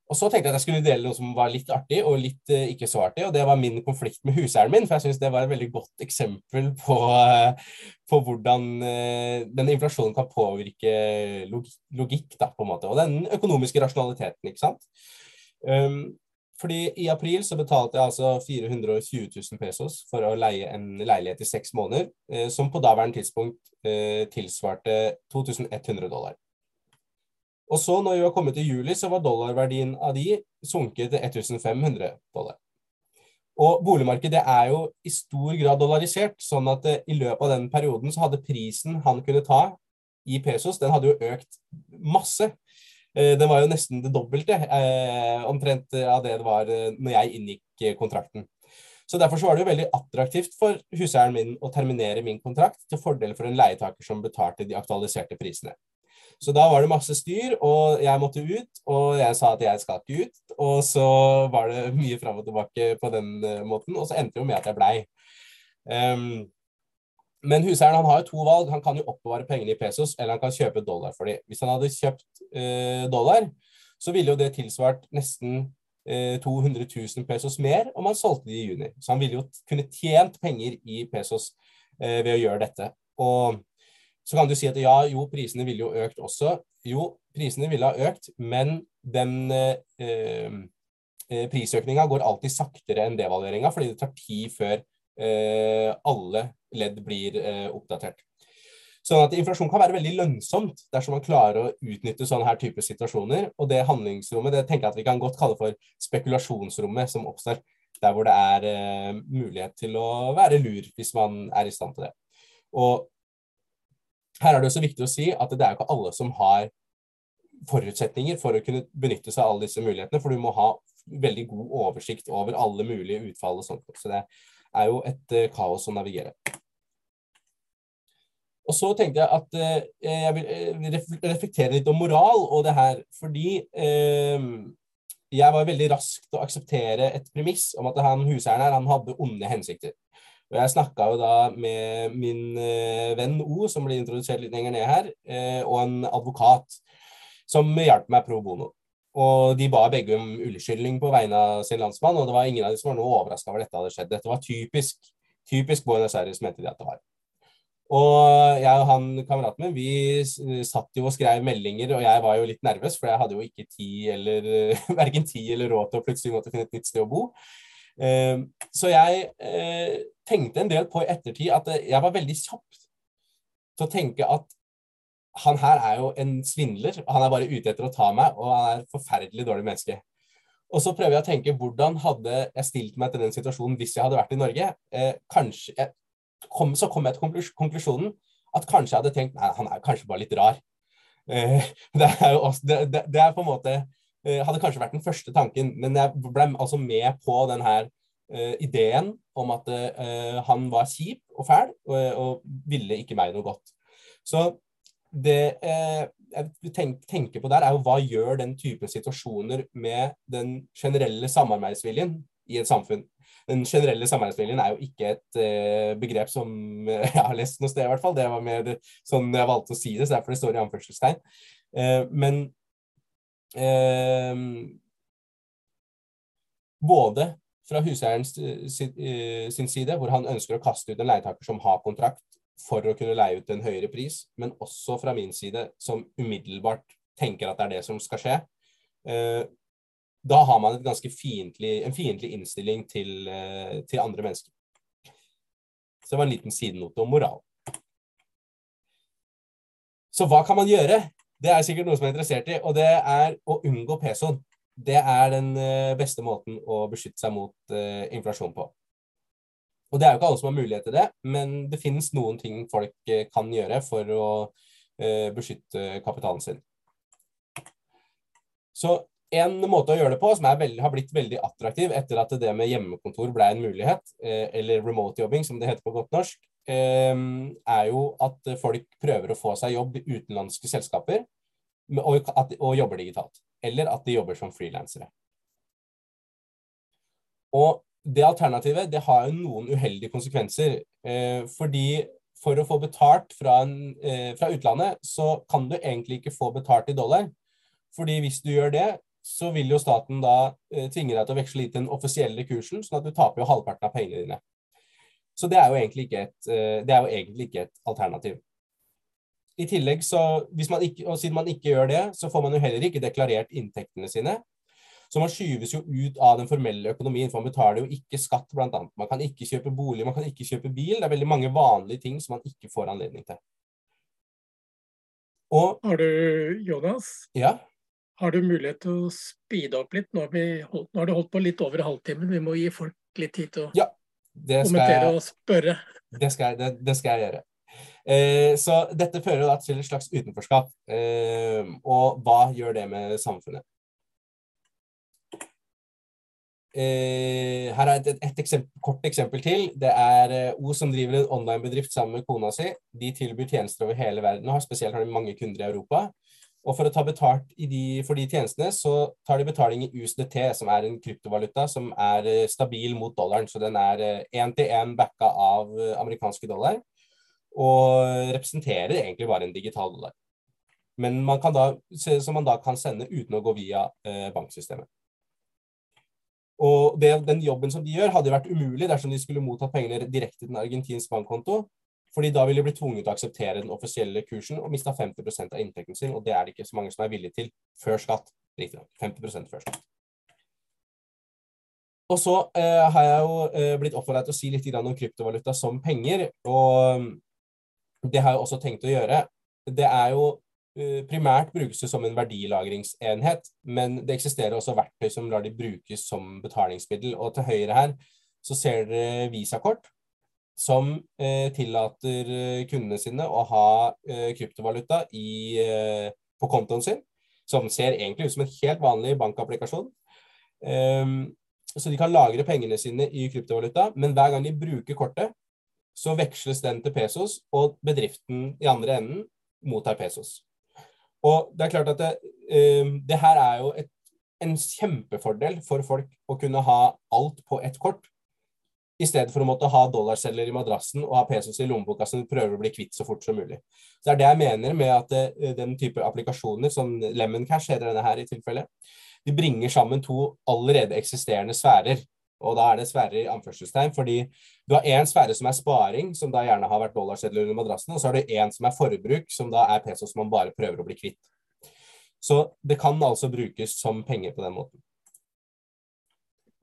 [SPEAKER 3] Og så tenkte jeg at jeg skulle dele noe som var litt artig og litt uh, ikke så artig. Og det var min konflikt med huseieren min. For jeg syns det var et veldig godt eksempel på, uh, på hvordan uh, den inflasjonen kan påvirke logikk, logikk, da, på en måte. Og den økonomiske rasjonaliteten, ikke sant. Um, fordi i april så betalte jeg altså 420 000 pesos for å leie en leilighet i seks måneder, som på daværende tidspunkt tilsvarte 2100 dollar. Og så når vi var kommet til juli, så var dollarverdien av de sunket til 1500 dollar. Og boligmarkedet er jo i stor grad dollarisert, sånn at eh, i løpet av den perioden så hadde prisen han kunne ta i pesos, den hadde jo økt masse. Eh, den var jo nesten det dobbelte, eh, omtrent av det det var når jeg inngikk kontrakten. Så Derfor så var det jo veldig attraktivt for huseieren min å terminere min kontrakt til fordel for en leietaker som betalte de aktualiserte prisene. Så da var det masse styr, og jeg måtte ut, og jeg sa at jeg skal ikke ut. Og så var det mye fram og tilbake på den uh, måten, og så endte det jo med at jeg blei. Um, men huseieren han har jo to valg. Han kan jo oppbevare pengene i pesos, eller han kan kjøpe dollar for dem. Hvis han hadde kjøpt uh, dollar, så ville jo det tilsvart nesten 200 eh, 000 pesos mer om han solgte de i juni. Så han ville jo kunne tjent penger i pesos ved å gjøre dette. Og så kan du si at ja, jo, prisene ville jo økt også. Jo, prisene ville ha økt, men den eh, eh prisøkninga går alltid saktere enn devalueringa, fordi det tar tid før eh, alle ledd blir eh, oppdatert. Sånn at Inflasjon kan være veldig lønnsomt dersom man klarer å utnytte sånne her type situasjoner. Og det handlingsrommet det tenker jeg at vi kan godt kalle for spekulasjonsrommet som oppstår der hvor det er eh, mulighet til å være lur hvis man er i stand til det. Og her er det også viktig å si at det er ikke alle som har forutsetninger for å kunne benytte seg av alle disse mulighetene, for du må ha veldig god oversikt over alle mulige utfall og sånt. Så det er jo et uh, kaos å navigere. Og så tenkte jeg at uh, jeg vil uh, reflektere litt om moral og det her, fordi jeg var veldig rask til å akseptere et premiss om at han huseieren her han hadde onde hensikter. Og Jeg snakka jo da med min eh, venn O, som blir introdusert litt lenger ned her, eh, og en advokat som hjalp meg pro bono. Og De ba begge om unnskyldning på vegne av sin landsmann, og det var ingen av dem som var noe overraska over dette hadde skjedd. Dette var typisk, typisk Buenos Aires, mente de at det var. Og jeg og han kameraten min vi satt jo og skrev meldinger, og jeg var jo litt nervøs, for jeg hadde jo ikke tid eller verken tid eller råd til å plutselig måtte finne et nytt sted å bo. Ehm, så jeg eh, tenkte en del på i ettertid at eh, jeg var veldig kjapp til å tenke at han her er jo en svindler. Han er bare ute etter å ta meg, og han er et forferdelig dårlig menneske. Og så prøver jeg å tenke hvordan hadde jeg stilt meg til den situasjonen hvis jeg hadde vært i Norge. Eh, kanskje, kom, så kom jeg til konklusjonen at kanskje jeg hadde tenkt nei, han er kanskje bare litt rar. Eh, det, er også, det, det, det, er på en måte Eh, hadde kanskje vært den første tanken, men jeg ble altså med på den her ideen om at uh, han var kjip og fæl og, og, ville ikke meg noe godt. Så det uh, jeg tenk, tenker på der, er jo hva gjør den typen situasjoner med den generelle samarbeidsviljen i et samfunn. Den generelle samarbeidsviljen er jo ikke et begrep som jeg har lest noe sted, i hvert fall. Det var mer sånn jeg valgte å si det, så derfor det står i anførselstegn. men eh, både fra huseierens eh, sin, eh, side, hvor han ønsker å kaste ut en leietaker som har kontrakt for å kunne leie ut en høyere pris, men også fra min side, som umiddelbart tenker at det er det som skal skje. Eh, da har man fiendtlig, en fiendtlig innstilling til, til, andre mennesker. Så det var en liten sidenote om moral. Så hva kan man gjøre? Det er sikkert noen som er interessert i, og det er å unngå pesoen. Det er den eh, beste måten å beskytte seg mot uh, inflasjon på. Og Det er jo ikke alle som har mulighet til det, men det finnes noen ting folk uh, kan gjøre for å uh, beskytte kapitalen sin. Så en måte å gjøre det på som veldig, har blitt veldig attraktiv etter at det med hjemmekontor ble en mulighet, eller remote jobbing som det heter på godt norsk, er jo at folk prøver å få seg jobb i utenlandske selskaper og, og jobber digitalt. Eller at de jobber som frilansere. Og det alternativet det har jo noen uheldige konsekvenser. Eh, fordi for å få betalt fra, en, eh, fra, utlandet, så kan du egentlig ikke få betalt i dollar. Fordi hvis du gjør det, så vil jo staten da eh, tvinge deg til å veksle litt den offisielle kursen, sånn at du taper jo halvparten av pengene dine. Så det er jo egentlig ikke et, eh, egentlig ikke et alternativ. I tillegg så, man ikke, og Siden man ikke gjør det, så får man jo heller ikke deklarert inntektene sine. Så man skyves jo ut av den formelle økonomien, for man betaler jo ikke skatt, bl.a. Man kan ikke kjøpe bolig, man kan ikke kjøpe bil. Det er veldig mange vanlige ting som man ikke får anledning til.
[SPEAKER 2] Og, har du, Jonas?
[SPEAKER 3] Ja?
[SPEAKER 2] Har du mulighet til å speede opp litt? Nå har, holdt, nå har, du holdt på litt over halvtimen. Vi må gi folk litt tid til å
[SPEAKER 3] ja,
[SPEAKER 2] kommentere og spørre.
[SPEAKER 3] Det skal, det, det skal jeg gjøre. Eh, så dette fører da til et slags utenforskap. Eh, og hva gjør det med samfunnet? Eh, her er et, et, et eksempel, kort eksempel til. Det er O som driver en online-bedrift sammen med kona si. De tilbyr tjenester over hele verden og har spesielt har de mange kunder i Europa. Og for å ta betalt de, for de tjenestene, så tar de betaling i USDT, som er en kryptovaluta som er stabil mot dollaren. Så den er én-til-én eh, backa av amerikanske dollar, og representerer egentlig bare en digital dollar. Men man kan da, som man da kan sende uten å gå via eh, banksystemet. Og det, den jobben som de gjør, hadde vært umulig dersom de skulle mottatt pengene direkte til en argentinsk bankkonto. Fordi da ville de bli tvunget til å akseptere den offisielle kursen og mista 50 av inntekten sin. Og det er det ikke så mange som er villige til før skatt. Riktignok. 50 før skatt. Og så eh, har jeg jo eh, blitt oppfordret til å si litt om kryptovaluta som penger. Og det har jeg også tenkt å gjøre. Det er jo Eh, primært brukes det som en verdilagringsenhet, men det eksisterer også verktøy som lar de brukes som betalingsmiddel. Og til høyre her så ser dere visakort som eh, tillater eh, kundene sine å ha eh, kryptovaluta i, eh, på kontoen sin, som ser egentlig ut som en helt vanlig bankapplikasjon. Um, så de kan lagre pengene sine i kryptovaluta, men hver gang de bruker kortet, så veksles den til pesos, og bedriften i andre enden mottar pesos. Og det er klart at det, uh, det her er jo et, en kjempefordel for folk å kunne ha alt på ett kort, i stedet for å måtte ha dollarceller i madrassen og ha pesos i lommeboka som prøver å bli kvitt så fort som mulig. Så Det er det jeg mener med at det, den type applikasjoner, som Lemon Cash heter denne her i tilfelle, de bringer sammen to allerede eksisterende sfærer. Og da er det sfærer i anførselstegn, fordi du har én sfære som er sparing, som da gjerne har vært dollarsedler under madrassen, og så har du én som er forbruk, som da er peso som man bare prøver å bli kvitt. Så det kan altså brukes som penger på den måten.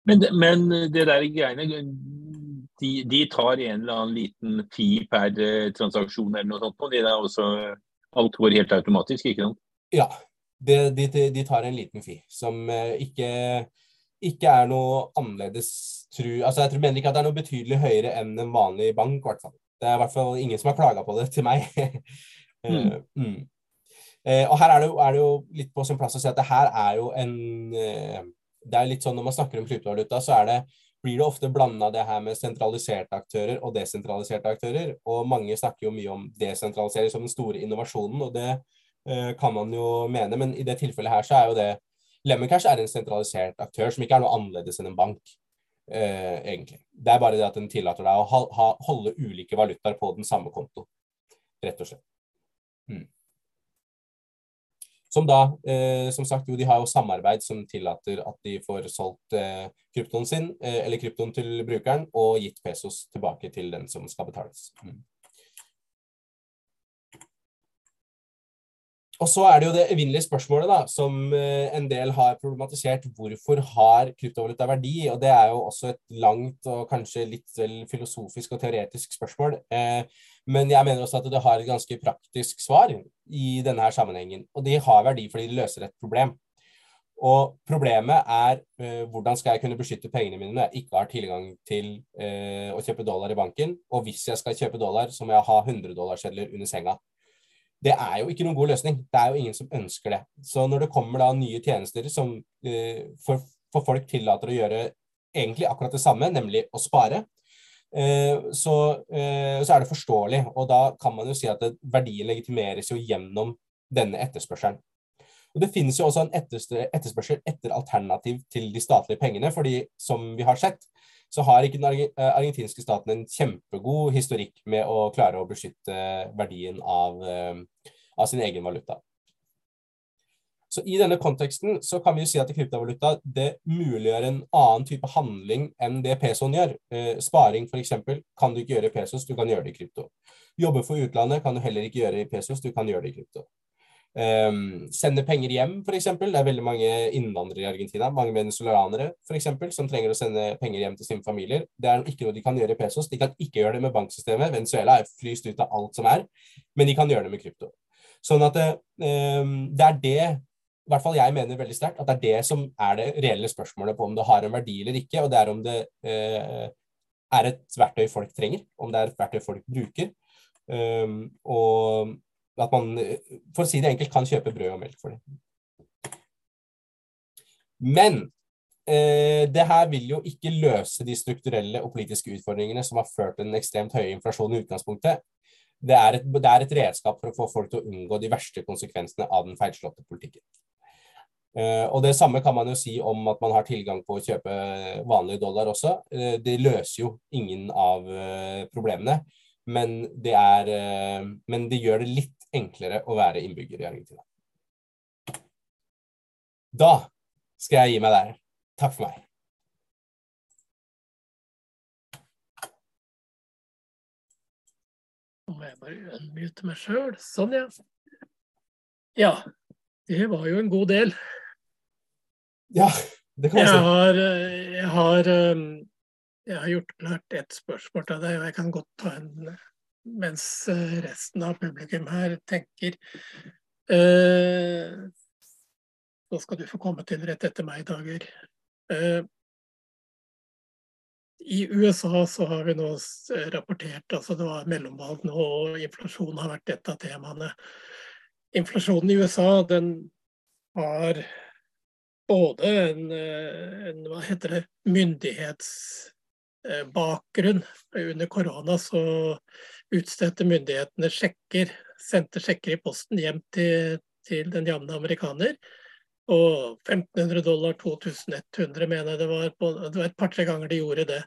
[SPEAKER 1] Men, men det der greiene, de, de, tar en eller annen liten fi per eh, transaksjon eller noe sånt, og det er også alt går helt automatisk, ikke sant?
[SPEAKER 3] Ja, de, de, de tar en liten fi som eh, ikke ikke er noe annerledes tru Altså, jeg mener ikke at det er noe betydelig høyere enn en vanlig bank, i hvert fall. Det er i hvert fall ingen som har klaga på det til meg. mm. mm. Eh, og her er det, jo, er det, jo, litt på sin plass å si at det her er jo en eh, Det er litt sånn når man snakker om kryptovaluta, så er det blir det ofte blanda det her med sentraliserte aktører og desentraliserte aktører. Og mange snakker jo mye om desentralisering som den store innovasjonen, og det eh, kan man jo mene, men i det tilfellet her så er jo det Lemoncash er en sentralisert aktør som ikke er noe annerledes enn en bank. Uh, egentlig. Det er bare det at den tillater deg å ha, ha, holde ulike valutaer på den samme konto, rett og slett. Mm. Som da, uh, som sagt, jo, de har jo samarbeid som tillater at de får solgt uh, kryptoen sin, eller kryptoen til brukeren, og gitt pesos tilbake til den som skal betales. Mm. Og så er det jo det evinnelige spørsmålet da, som eh, en del har problematisert. Hvorfor har kryptovaluta verdi? Og det er jo også et langt og kanskje litt filosofisk og teoretisk spørsmål. Eh, men jeg mener også at det har et ganske praktisk svar i denne her sammenhengen. Og de har verdi fordi de løser et problem. Og problemet er eh, hvordan skal jeg kunne beskytte pengene mine når jeg ikke har tilgang til å kjøpe dollar i banken. Og hvis jeg skal kjøpe dollar, så må jeg ha 100 dollarsedler under senga det er jo ikke noen god løsning. Det er jo ingen som ønsker det. Så når det kommer da nye tjenester som eh, for, for, folk tillater å gjøre egentlig akkurat det samme, nemlig å spare, eh, så, eh, så, er det forståelig. Og da kan man jo si at verdien legitimeres jo gjennom denne etterspørselen. Og Det finnes jo også en etterspørsel etter alternativ til de statlige pengene. fordi som vi har sett, så har ikke den eh, argentinske staten en kjempegod historikk med å klare å beskytte verdien av, eh, av sin egen valuta. Så I denne konteksten så kan vi jo si at kryptovaluta det muliggjør en annen type handling enn det pesoen gjør. Eh, sparing f.eks. kan du ikke gjøre i pesos, du kan gjøre det i krypto. Jobbe for utlandet kan du heller ikke gjøre i pesos, du kan gjøre det i krypto. Um, sende penger hjem, f.eks. Det er veldig mange innvandrere i Argentina, mange venezuelanere f.eks., som trenger å sende penger hjem til sine familier. Det er ikke noe de kan gjøre i pesos. De kan ikke gjøre det med banksystemet. Venezuela er fryst ut av alt som er, men de kan gjøre det med krypto. Sånn at det, det er det i hvert fall jeg mener veldig sterkt at det er det som er det reelle spørsmålet på om det har en verdi eller ikke, og det er om det uh, er et verktøy folk trenger, om det er et verktøy folk bruker. Um, og at man, for å si det enkelt, kan kjøpe brød og melk for det. Men eh, det her vil jo ikke løse de strukturelle og politiske utfordringene som har ført til den ekstremt høye inflasjonen i utgangspunktet. Det er, et, det er et redskap for å få folk til å unngå de verste konsekvensene av den feilslåtte politikken. Uh, og Det samme kan man jo si om at man har tilgang på å kjøpe vanlige dollar også. Uh, det løser jo ingen av uh, problemene, men det, er, men det gjør det litt enklere å være innbygger i Argentina. Da skal jeg gi meg der. Takk for meg.
[SPEAKER 2] Nå må jeg bare unmute meg sjøl. Sånn, ja. Ja, det var jo en god del.
[SPEAKER 3] Ja, det kan man si.
[SPEAKER 2] Jeg har, eh, jeg har, eh, jeg har gjort klart ett spørsmål til deg, og jeg kan godt ta en mens eh, resten av publikum her tenker. eh, så skal du få komme til rett etter meg, Dager. Eh, I USA så har vi nå rapportert altså det var mellomvalg nå, og inflasjon har vært et av temaene. Inflasjonen i USA den har både en, eh, en hva heter det, myndighetsbakgrunn. Under korona så utstedte myndighetene sjekker, sendte sjekker i posten hjem til, til den jevne amerikaner. Og 1500 dollar, 2100 mener jeg det var. På, det var et par-tre ganger de gjorde det.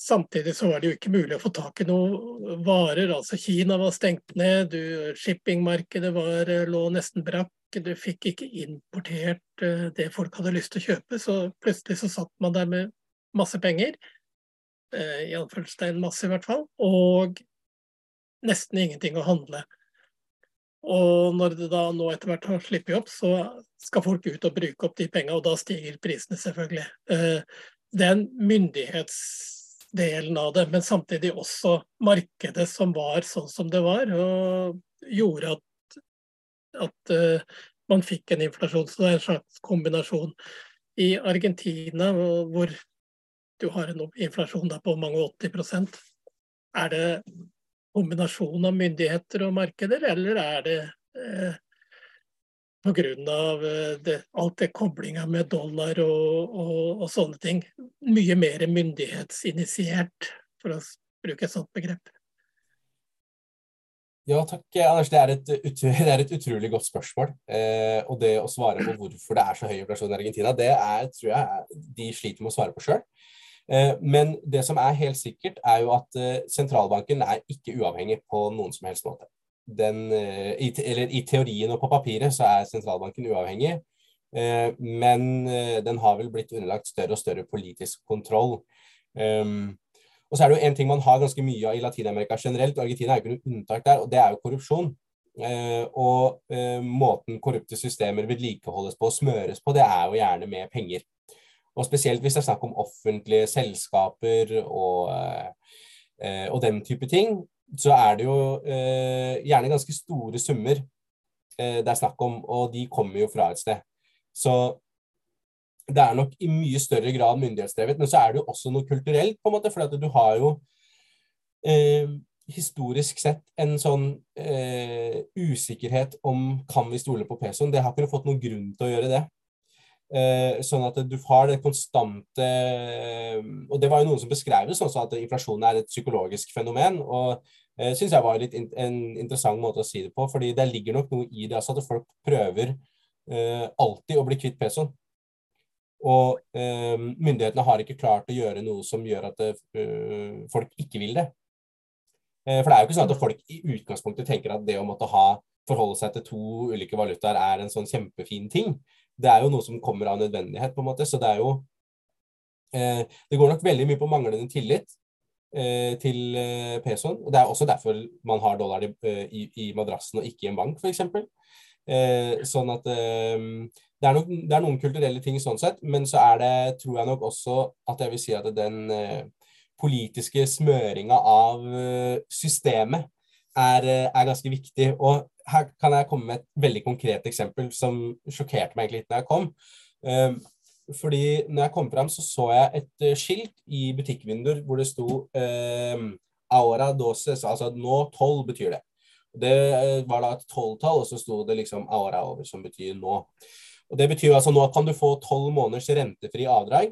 [SPEAKER 2] Samtidig så var det jo ikke mulig å få tak i noen varer. altså Kina var stengt ned, shippingmarkedet var, lå nesten brakk. Du fikk ikke importert uh, det folk hadde lyst til å kjøpe. Så plutselig så satt man der med masse penger, i anførselstegn masse i hvert fall, og nesten ingenting å handle. Og når det da nå etter hvert har sluppet opp, så skal folk ut og bruke opp de pengene, og da stiger prisene selvfølgelig. Det er myndighets delen av det, men samtidig også markedet som var sånn som det var, og gjorde at, at uh, man fikk en inflasjon. Så det er en slags kombinasjon. I Argentina, hvor du har en inflasjon på mange 80% er det kombinasjon av myndigheter og markeder, eller er det eh, pga. Eh, alt det koblinga med dollar og, og, og, sånne ting. Mye mer myndighetsinitiert, for å bruke et sånt begrep.
[SPEAKER 3] Ja, takk, Anders. Det er et, det er et utrolig godt spørsmål. Eh, og det å svare på hvorfor det er så høy inflasjon i Argentina, det er, tror jeg de sliter med å svare på sjøl. Eh, men det som er helt sikkert, er jo at eh, sentralbanken er ikke uavhengig på noen som helst måte den, eh, i, eller i teorien og på papiret så er sentralbanken uavhengig, men den har vel blitt underlagt større og større politisk kontroll. Um, og så er det jo en ting man har ganske mye av i Latin-Amerika generelt, Argentina er jo ikke noe unntak der, og det er jo korrupsjon. Og måten korrupte systemer vedlikeholdes på og smøres på, det er jo gjerne med penger. Og spesielt hvis det er snakk om offentlige selskaper og, uh, og den type ting, så er det jo eh, gjerne ganske store summer eh, det er snakk om, og de kommer jo fra et sted. Så det er nok i mye større grad myndighetsdrevet, men så er det jo også noe kulturelt, på en måte, for du har jo eh, historisk sett en sånn eh, usikkerhet om kan vi stole på pesoen. Det har ikke fått noen grunn til å gjøre det. Eh, sånn at du har det konstante Og det var jo noen som beskrev det sånn at inflasjonen er et psykologisk fenomen. og eh, synes jeg var litt en interessant måte å si det på. fordi det ligger nok noe i det altså at folk prøver eh, alltid å bli kvitt pesoen. Og eh, myndighetene har ikke klart å gjøre noe som gjør at det, folk ikke vil det. Eh, for det er jo ikke sånn at folk i utgangspunktet tenker at det å måtte ha forholde seg til to ulike valutaer er en sånn kjempefin ting det er jo noe som kommer av nødvendighet, på en måte. Så det er jo eh, Det går nok veldig mye på manglende tillit eh, til eh, pesoen. Og det er også derfor man har dollar i, eh, i, i madrassen og ikke i en bank, f.eks. Eh, sånn at eh, det er, nok, det er, noen kulturelle ting sånn sett, men så er det, tror jeg nok også at jeg vil si at den eh, politiske smøringa av systemet er, er, ganske viktig. Og her kan jeg komme med et veldig konkret eksempel som sjokkerte meg litt når jeg kom. Um, fordi når jeg kom fram, så så jeg et uh, skilt i butikkvinduer hvor det sto um, Aura doses, altså nå tolv betyr det. Det var da et tolvtall, og så sto det liksom Aura over, som betyr nå. Og Det betyr altså nå kan du få tolv måneders rentefri avdrag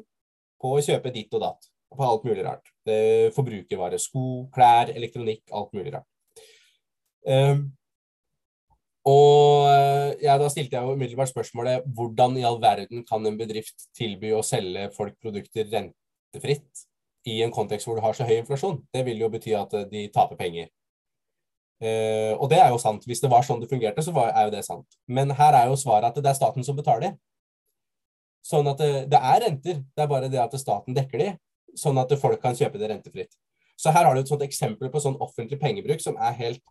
[SPEAKER 3] på å kjøpe ditt og datt. På alt mulig rart. Forbrukervare, sko, klær, elektronikk, alt mulig rart. Um, og eh, ja, da stilte jeg jo umiddelbart spørsmålet hvordan i all verden kan en bedrift tilby å selge folk produkter rentefritt i en kontekst hvor du har så høy inflasjon? Det vil jo bety at eh, de taper penger. Uh, og det er jo sant. Hvis det var sånn det fungerte, så var, er jo det sant. Men her er jo svaret at det er staten som betaler. Sånn at det, det, er renter, det er bare det at staten dekker de, sånn at folk kan kjøpe det rentefritt. Så her har du et sånt eksempel på sånn offentlig pengebruk som er helt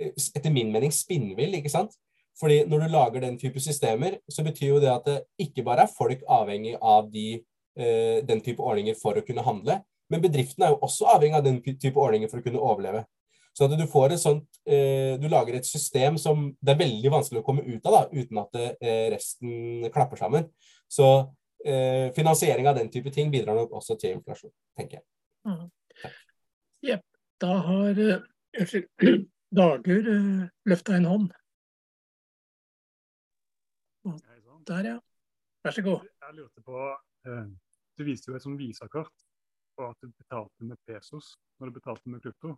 [SPEAKER 3] etter min mening spinnvill. ikke sant? Fordi når du lager den type systemer, så betyr jo det at det ikke bare er folk avhengig av de, eh, den type ordninger for å kunne handle, men bedriftene er jo også avhengig av den type ordninger for å kunne overleve. Så at du får et sånt, eh, du lager et system som det er veldig vanskelig å komme ut av da, uten at eh, resten klapper sammen. Så eh, finansiering av den type ting bidrar nok også til inflasjon, tenker jeg.
[SPEAKER 2] Mm. Yep. Da har Unnskyld. Dager eh, løfta en hånd. Der, ja. Vær så god.
[SPEAKER 4] Jeg lurte på eh, Du viste jo et sånt visakort på at du betalte med pesos når du betalte med krypto.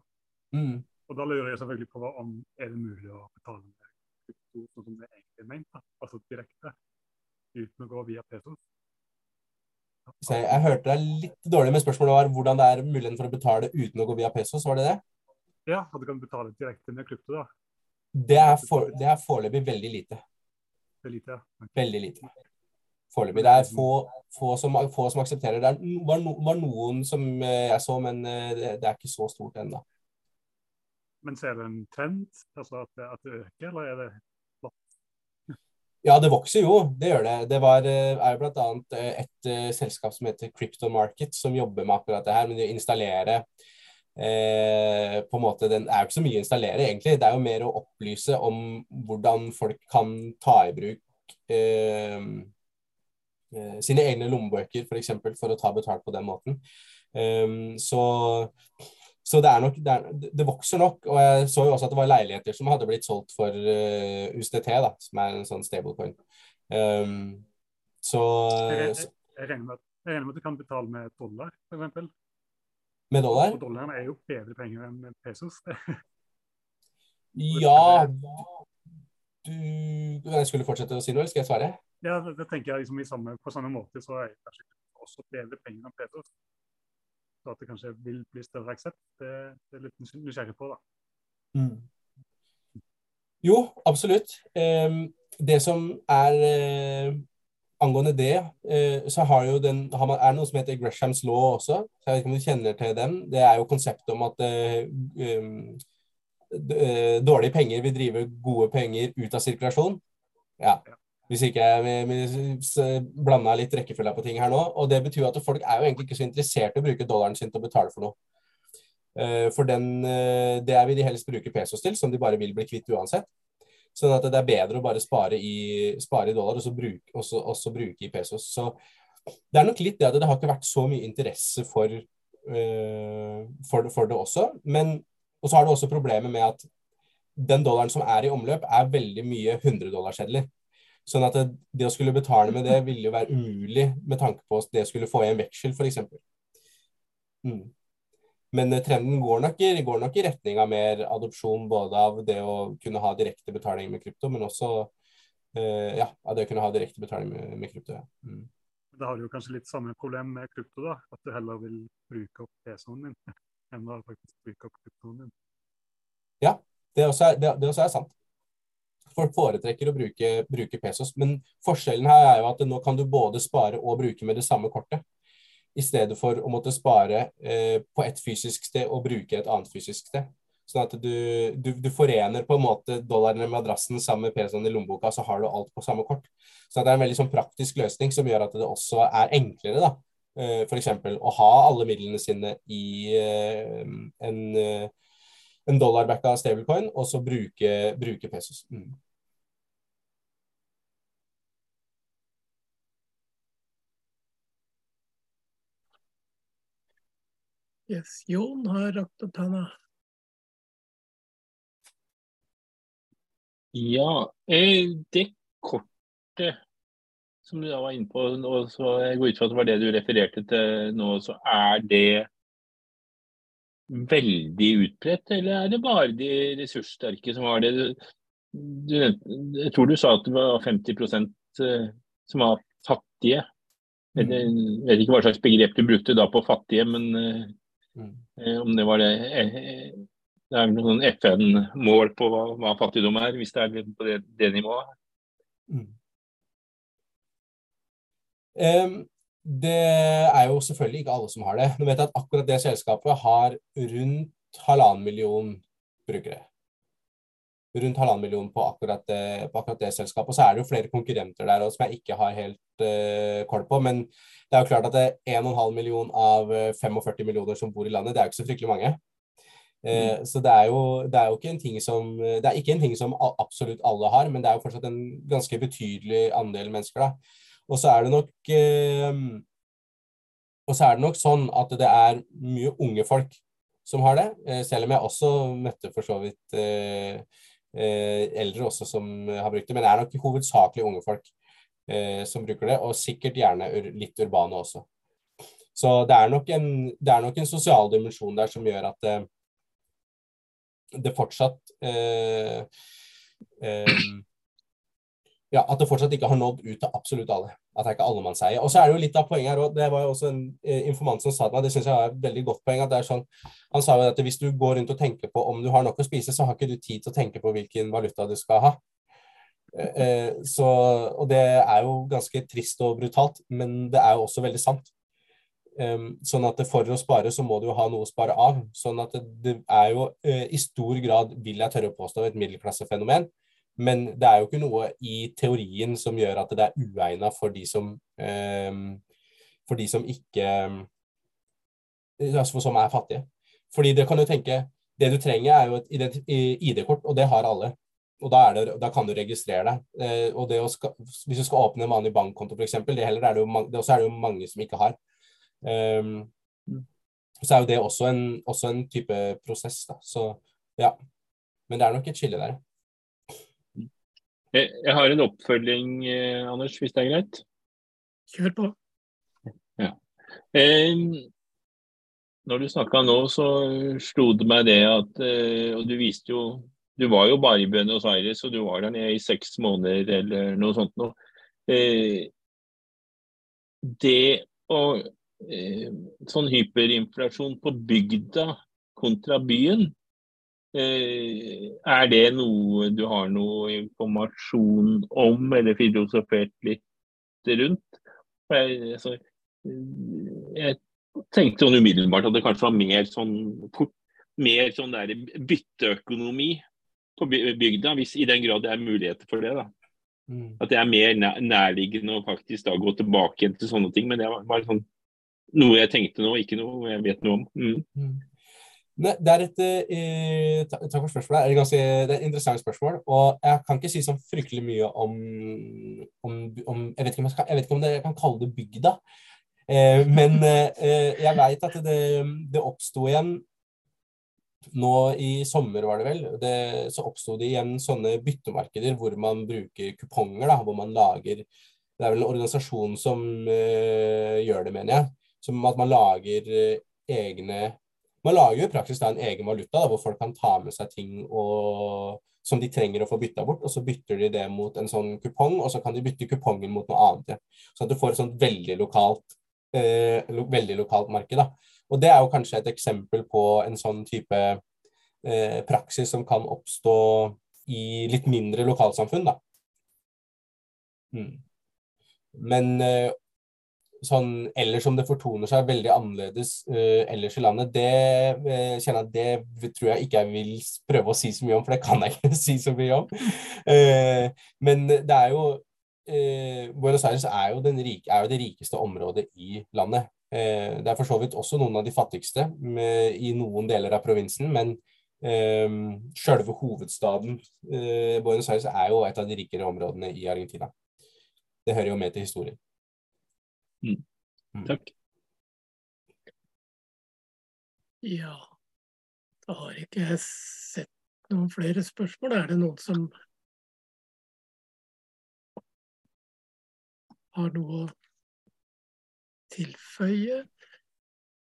[SPEAKER 3] Mm.
[SPEAKER 4] Og da lurer jeg selvfølgelig på om er det mulig å betale med krypto sånn som det egentlig er ment, da? altså direkte, uten å gå via pesos?
[SPEAKER 3] Jeg, jeg hørte deg litt dårlig, men spørsmålet var hvordan det er muligheten for å betale uten å gå via pesos, var det det?
[SPEAKER 4] Ja, at du kan betale direkte med krypto, da.
[SPEAKER 3] Det er, for, det er foreløpig veldig lite.
[SPEAKER 4] Det er lite, ja. Okay.
[SPEAKER 3] Veldig lite. Foreløpig. Det er få, få, som, få som, aksepterer det. Det var, no, var, noen som eh, jeg så, men eh, det, det er ikke så stort ennå.
[SPEAKER 4] Men ser du en trend? Altså at, at det øker, eller er det
[SPEAKER 3] ja, det vokser jo, det gjør det. Det var, eh, er jo bl.a. et, selskap som heter Crypto Market, som jobber med akkurat det her. Men de installerer eh, på en måte, Den er jo ikke så mye å installere, egentlig. Det er jo mer å opplyse om hvordan folk kan ta i bruk eh, eh sine egne lommebøker, f.eks. For, eksempel, for å ta betalt på den måten. Um, så, så det, er nok, det, er, det, vokser nok. Og jeg så jo også at det var leiligheter som hadde blitt solgt for uh, USDT, da, som er en sånn stablecoin. Um, så,
[SPEAKER 4] jeg, jeg, jeg, regner med, jeg regner med at du kan betale med dollar, f.eks.
[SPEAKER 3] Med dollar?
[SPEAKER 4] Og dollaren er jo bedre penger enn pesos.
[SPEAKER 3] ja du, Jeg skulle fortsette å si noe, eller skal jeg svare?
[SPEAKER 4] Ja, det, det tenker jeg liksom samme, På samme måte så er det kanskje også bedre penger enn pesos. Så at det kanskje vil bli større aksept, det, det er litt nysgjerrig på, da.
[SPEAKER 3] Mm. Jo, absolutt. Um, det som er uh, angående det, eh, så har jo den, har man, er det noe som heter Greshams law også. så jeg vet ikke om du kjenner til den. Det er jo konseptet om at um, dårlige penger vil drive gode penger ut av sirkulasjon. Ja. Hvis ikke jeg blanda litt rekkefølge på ting her nå. Og det betyr at folk er jo egentlig ikke så interessert i å bruke dollaren sin til å betale for noe. For den, det vil de helst bruke pesos til, som de bare vil bli kvitt uansett. Sånn at det er bedre å bare spare i, spare i dollar og så bruke, også, også bruke i pesos. Så det er nok litt det at det har ikke vært så mye interesse for, uh, for, for det også. Men og så har du også problemet med at den dollaren som er i omløp, er veldig mye 100-dollarsedler. Sånn at det, det, å skulle betale med det ville jo være umulig med tanke på at det skulle få i en veksel, f.eks. Mm. Men eh, trenden går nok, går nok, i, retning av mer adopsjon både av det å kunne ha direkte betaling med krypto, men også uh, ja, av det å kunne ha direkte betaling med, med krypto. Ja. Mm.
[SPEAKER 4] Da har du kanskje litt samme problem med krypto, da. At du heller vil bruke opp PC-en din enn å faktisk bruke opp kryptoen din.
[SPEAKER 3] Ja, det også, er, det, det også er sant. Folk foretrekker å bruke, bruke pesos, men forskjellen her er jo at nå kan du både spare og bruke med det samme kortet i stedet for å måtte spare eh, på et fysisk sted og bruke et annet fysisk sted. Sånn at du, du, du forener på en måte dollarene med madrassen sammen med PC-en i lommeboka, så har du alt på samme kort. Så det er en veldig sånn praktisk løsning som gjør at det også er enklere da, eh, f.eks. å ha alle midlene sine i eh, en, eh, en dollarbacka stablecoin, og så bruke, bruke pesos. Mm.
[SPEAKER 2] Yes, Jon har rakt opp handa.
[SPEAKER 1] Ja, eh, det kortet som du da var inne på, og så jeg går ut fra at det var det du refererte til nå, så er det veldig utbredt, eller er det bare de ressurssterke som har det? Du, jeg tror du sa at det var 50 eh, som var fattige. Jeg vet ikke hva slags begrep du brukte da på fattige, men mm. Eh, om det var det eh, Det er noen FN-mål på hva, hva, fattigdom er, hvis det er på det, det nivået? Mm.
[SPEAKER 3] Um, det er jo selvfølgelig ikke alle som har det. Nå vet jeg at akkurat det selskapet har rundt halvannen million brukere. Rundt halvannen million på akkurat, det, på akkurat det selskapet. Og så er det jo flere konkurrenter der også, som jeg ikke har helt uh, kål på. Men det er jo klart at det er 1,5 million av 45 eh, millioner som bor i landet, det er jo ikke så fryktelig mange. Uh, mm. Så det er, jo, det er jo ikke en ting som Det er ikke en ting som absolutt alle har, men det er jo fortsatt en ganske betydelig andel mennesker, da. Og så er det nok eh, og så er det nok sånn at det er mye unge folk som har det, eh, selv om jeg også møtte for så vidt eh, eldre også som har brukt det. Men det er nok hovedsakelig unge folk som bruker det, og sikkert gjerne litt urbane også. Så det er nok en, er nok en sosial dimensjon der som gjør at det, det fortsatt eh, eh, ja, at det fortsatt ikke har nådd ut til absolutt alle. At det er ikke allemannseie. Og så er det jo litt av poenget her òg. Det var jo også en eh, informant som sa til meg, det syns jeg er et veldig godt poeng. at det er sånn, Han sa jo at hvis du går rundt og tenker på om du har nok å spise, så har ikke du tid til å tenke på hvilken valuta du skal ha. Eh, eh så, og det er jo ganske trist og brutalt, men det er jo også veldig sant. Um, sånn at for å spare, så må du jo ha noe å spare av. Sånn at det, det er jo i stor grad, vil jeg tørre å påstå, et middelklassefenomen. Men det er jo ikke noe i teorien som gjør at det er uegna for de som eh, For de som ikke Altså som er fattige. Fordi det kan du tenke Det du trenger, er jo et ID-kort, og det har alle. Og da, det, da kan du registrere deg. Eh, og det skal, hvis du skal åpne en vanlig bankkonto, f.eks., det, er det, jo, det også er det jo mange som ikke har. Um, så er jo det også en, også en type prosess, da. Så ja. Men det er nok et skille der.
[SPEAKER 1] Jeg har en oppfølging, eh, Anders, hvis det er greit?
[SPEAKER 2] Kjør på.
[SPEAKER 1] Ja. Eh, når du snakka nå, så slo det meg det at eh, Og du viste jo Du var jo bare i Buenos Aires, og du var der nede i seks måneder eller noe sånt noe. Eh, det å eh, Sånn hyperinflasjon på bygda kontra byen, er det noe du har noe informasjon om, eller filosofert litt rundt? Jeg, altså, jeg tenkte sånn umiddelbart at det kanskje var mer sånn, mer sånn der bytteøkonomi på bygda, hvis i den grad det er muligheter for det. da. Mm. At det er mer nærliggende å faktisk da gå tilbake til sånne ting. Men det var bare sånn, noe jeg tenkte nå, ikke noe jeg vet noe om. Mm. Mm.
[SPEAKER 3] Det er et eh, Takk for spørsmålet. Det er, ganske, det er et interessant spørsmål. Og jeg kan ikke si så fryktelig mye om, om, om jeg, vet jeg, skal, jeg, vet ikke om jeg kan kalle det bygda. Eh, men eh, jeg veit at det, det oppsto igjen nå i sommer, var det vel. Det, så oppsto det igjen sånne byttemarkeder hvor man bruker kuponger. da, Hvor man lager Det er vel en organisasjon som eh, gjør det, mener jeg. Som at man lager eh, egne man lager jo i praksis da en egen valuta da, hvor folk kan ta med seg ting og, som de trenger å få bytta bort, og så bytter de det mot en sånn kupong, og så kan de bytte kupongen mot noe annet. Ja. Så at du får et sånt veldig lokalt, eh, lo, veldig lokalt marked. da. Og det er jo kanskje et eksempel på en sånn type eh, praksis som kan oppstå i litt mindre lokalsamfunn, da. Mm. Men eh, sånn ellers om det fortoner seg veldig annerledes uh, ellers i landet, det uh, kjenner jeg det tror jeg ikke jeg vil prøve å si så mye om, for det kan jeg ikke si så mye om. Uh, men det er jo Buenos Aires er jo, rike, er jo, det rikeste området i landet. det er for så vidt også noen av de fattigste med, i noen deler av provinsen, men Um, Selve hovedstaden, Buenos Aires, er jo et av de rikere områdene i Argentina. Det hører jo med til historien.
[SPEAKER 1] Mm. Mm. Takk.
[SPEAKER 2] Ja, da har ikke jeg sett noen flere spørsmål. Er det noen som har noe å tilføye?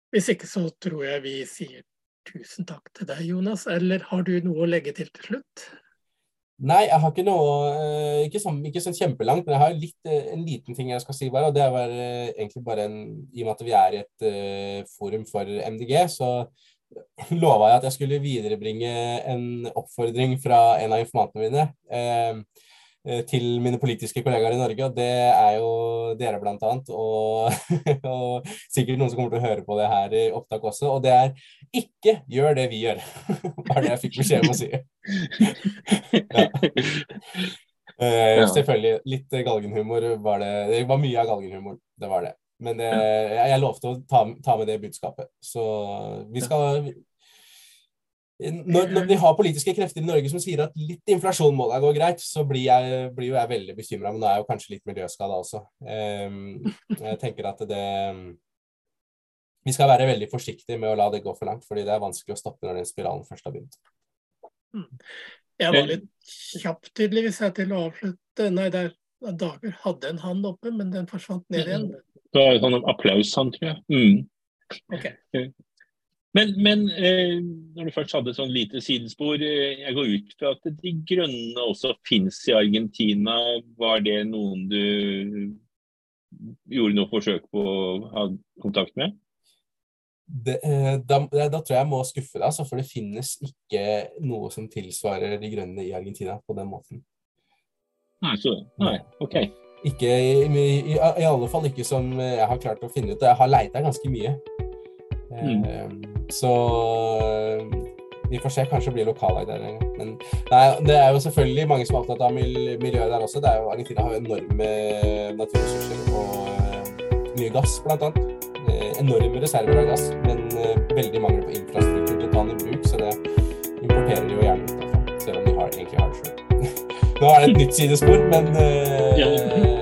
[SPEAKER 2] Hvis ikke så tror jeg vi sier tusen takk til deg, Jonas. Eller har du noe å legge til til slutt?
[SPEAKER 3] Nei, jeg har ikke noe eh, Ikke sånn, ikke sånn kjempelangt, men jeg har litt, eh, en liten ting jeg skal si bare. og Det er eh, egentlig bare en I og med at vi er i et forum for MDG, så lova jeg at jeg skulle viderebringe en oppfordring fra en av informantene mine. Eh, til mine politiske kollegaer i Norge, og det er jo dere annet. Og, og, sikkert noen som kommer til å høre på det her i opptak også. Og det er ikke gjør det vi gjør. Var det jeg fikk beskjed om å si. ja. Uh, selvfølgelig. Litt galgenhumor var det. Det var mye av galgenhumor. Det var det. Men det, jeg, jeg lovte å ta, ta, med det budskapet. Så vi skal når, når, vi har politiske krefter i Norge som sier at litt inflasjon må da gå greit, så blir, jeg, blir jo jeg veldig bekymra. Men nå er jeg jo kanskje litt miljøskada også. Um, jeg tenker at det Vi skal være veldig forsiktige med å la det gå for langt, fordi det er vanskelig å stoppe når den spiralen først har begynt.
[SPEAKER 2] Mm. Jeg var litt kjapp tydeligvis jeg til å avslutte. Nei, der Dager hadde en hand oppe, men den forsvant ned igjen.
[SPEAKER 1] Det var sånn applaushånd, tror jeg. Mm.
[SPEAKER 2] Okay.
[SPEAKER 1] Men, men eh, når du først hadde et sånn lite sidespor, eh, jeg går ut fra at De grønne også fins i Argentina. Var det noen du gjorde noe forsøk på å ha kontakt med?
[SPEAKER 3] Det, eh, da, da, tror jeg jeg må skuffe deg, altså, for det finnes ikke noe som tilsvarer De grønne i Argentina på den måten.
[SPEAKER 1] Nei, så, nei ok.
[SPEAKER 3] Ikke, i, i, i, alle fall ikke som jeg har klart å finne ut. Jeg har leita ganske mye. Mm. Så vi får se. Kanskje blir lokallag der en gang. Men nei, det er jo selvfølgelig mange som er opptatt av miljøet der også. Det er jo, Argentina har jo enorme naturressurser og uh, mye gass, blant annet. Enorme reserver av gass, men veldig mangel på infrastruktur til å ta den i bruk. Så det importerer de jo gjerne utenfra, selv om de har, egentlig har det sjøl. Nå er det et nytt sidespor, men ja.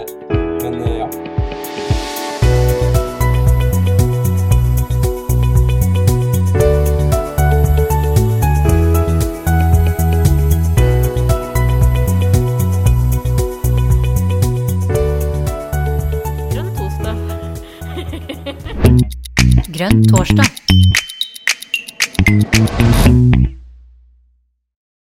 [SPEAKER 5] Grønn torsdag.